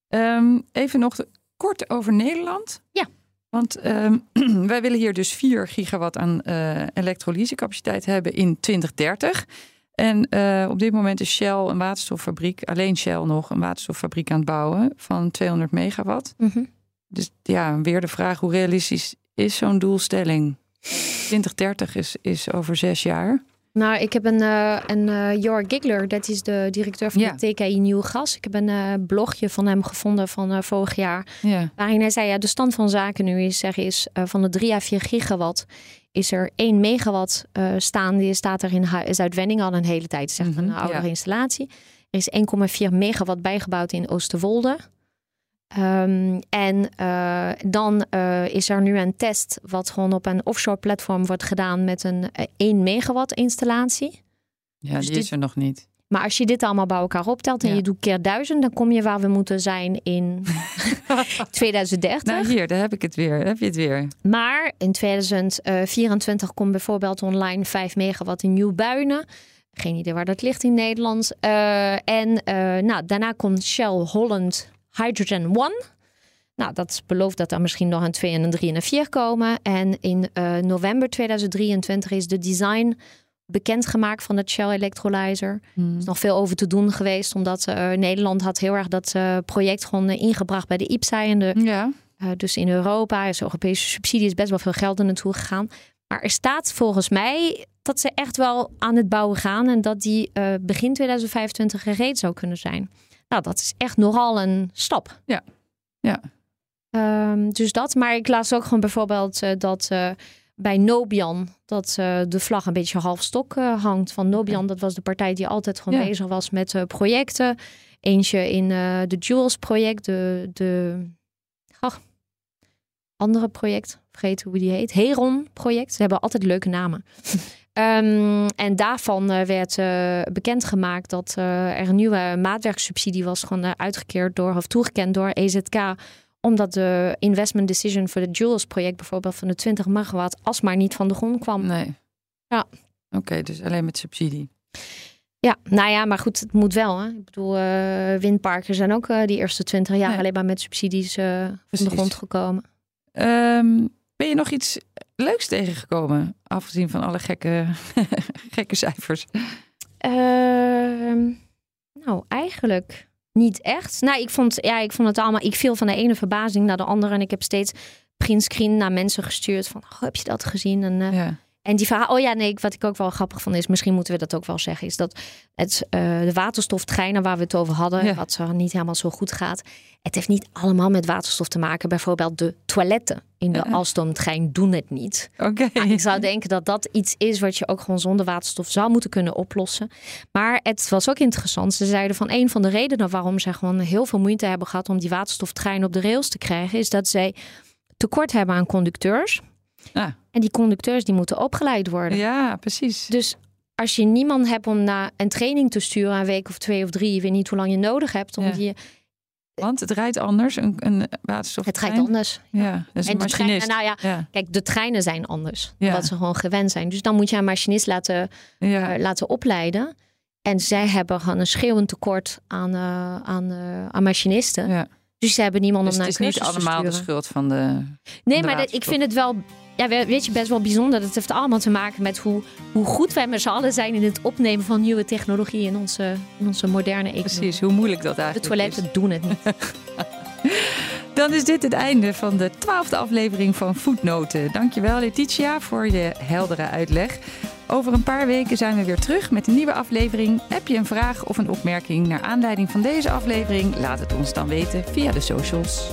Ehm, even nog de- kort over Nederland. Ja. Want ehm, wij willen hier dus 4 gigawatt aan eh elektrolysecapaciteit hebben in 2030. En eh, op dit moment is Shell een waterstoffabriek, alleen Shell nog, een waterstoffabriek aan het bouwen van 200 megawatt. Mhm. Dus ja, weer de vraag hoe realistisch is zo'n doelstelling? 2030 is, is over zes jaar. Nou, ik heb een, eh een eh, Jor Gigler, dat is de directeur van Ja. de TKI Nieuw Gas. Ik heb een eh, blogje van hem gevonden van vorig jaar. Ja. Waarin hij zei, ja, de stand van zaken nu is, zeg, is van de 3 à 4 gigawatt is er 1 megawatt staande. Die staat er in Zuid-Wenningen al een hele tijd. Echt Mhm, een oudere ja. installatie. Er is 1,4 megawatt bijgebouwd in Oosterwolde. Ehm, en eh, dan eh, is er nu een test wat gewoon op een offshore platform wordt gedaan met een eh, 1 megawatt installatie. Ja, Dus die dit- is er nog niet. Maar als je dit allemaal bij elkaar optelt en Ja. je doet keer duizend, dan kom je waar we moeten zijn in 2030. Nou, hier, daar heb ik het weer. Daar heb je het weer. Maar in 2024 komt bijvoorbeeld online 5 megawatt in Nieuw-Buinen. Geen idee waar dat ligt in Nederland. Eh, en eh, nou, daarna komt Shell Holland Hydrogen One. Nou, dat belooft dat er misschien nog een 2 en een 3 en een 4 komen. En in eh, november 2023 is de design bekendgemaakt van het Shell Electrolyzer. Er is nog veel over te doen geweest, omdat eh, Nederland had heel erg dat eh, project gewoon ingebracht bij de IPSA en de Ja. dus in Europa is Europese subsidie is best wel veel geld er naartoe gegaan. Maar er staat volgens mij dat ze echt wel aan het bouwen gaan en dat die begin 2025 gereed zou kunnen zijn. Nou, dat is echt nogal een stap. Ja. Ja. Um, dus dat. Maar ik las ook gewoon bijvoorbeeld uh, dat uh, bij Nobian dat uh, de vlag een beetje half stok hangt. Van Nobian, dat was de partij die altijd gewoon ja. bezig was met projecten. Eentje in de Jules project, de, de oh, andere project, vergeet hoe die heet. Heron project. Ze hebben altijd leuke namen. um, en daarvan uh, werd uh, bekendgemaakt dat uh, er een nieuwe maatwerksubsidie was gewoon uitgekeerd door of toegekend door EZK omdat de investment decision voor het Jules project bijvoorbeeld van de 20 megawatt alsmaar niet van de grond kwam. Nee. Ja. Oké, okay, dus alleen met subsidie. Ja, nou ja, maar goed, het moet wel. Hè? Ik bedoel, uh, windparken zijn ook uh, die eerste 20 jaar nee. alleen maar met subsidies uh, van de grond gekomen. Um, ben je nog iets leuks tegengekomen, afgezien van alle gekke, gekke cijfers? nou, eigenlijk niet echt. Nou, ik vond, ja, ik vond het allemaal. Ik viel van de ene verbazing naar de andere. En ik heb steeds printscreen naar mensen gestuurd. Van, oh, heb je dat gezien? En uh, ja. En die verhaal, oh ja, nee, wat ik ook wel grappig vond is, misschien moeten we dat ook wel zeggen, is dat het, uh, de waterstoftreinen waar we het over hadden, wat zo niet helemaal zo goed gaat, het heeft niet allemaal met waterstof te maken. Bijvoorbeeld de toiletten in de uh Alstomtrein doen het niet. Oké. Ik zou denken dat dat iets is wat je ook gewoon zonder waterstof zou moeten kunnen oplossen. Maar het was ook interessant. Ze zeiden van een van de redenen waarom ze gewoon heel veel moeite hebben gehad om die waterstoftrein op de rails te krijgen, is dat zij tekort hebben aan conducteurs. En die conducteurs die moeten opgeleid worden. Ja, precies. Dus als je niemand hebt om naar een training te sturen, een week of twee of drie, je weet niet hoe lang je nodig hebt om Ja. die. Want het rijdt anders, een, een waterstof. Het rijdt anders. Ja, dat is En een machinist. nou ja, Ja, kijk, de treinen zijn anders. Ja. Wat ze gewoon gewend zijn. Dus dan moet je een machinist laten, eh, laten opleiden. En zij hebben gewoon een schreeuwend tekort aan, eh, aan, eh, aan machinisten. ja. Dus ze hebben niemand Dus om het naar is een niet cursus te allemaal de sturen. schuld van de. Nee, de maar dat- ik vind het wel, ja, we- weet je, best wel bijzonder. Dat heeft allemaal te maken met hoe, hoe goed wij met z'n allen zijn in het opnemen van nieuwe technologie in onze, in onze moderne economie. Precies, hoe moeilijk dat De eigenlijk toiletten is. doen het niet. Dan is dit het einde van de twaalfde aflevering van Voetnoten. Dankjewel Letitia voor je heldere uitleg. Over een paar weken zijn we weer terug met een nieuwe aflevering. Heb je een vraag of een opmerking naar aanleiding van deze aflevering? Laat het ons dan weten via de socials.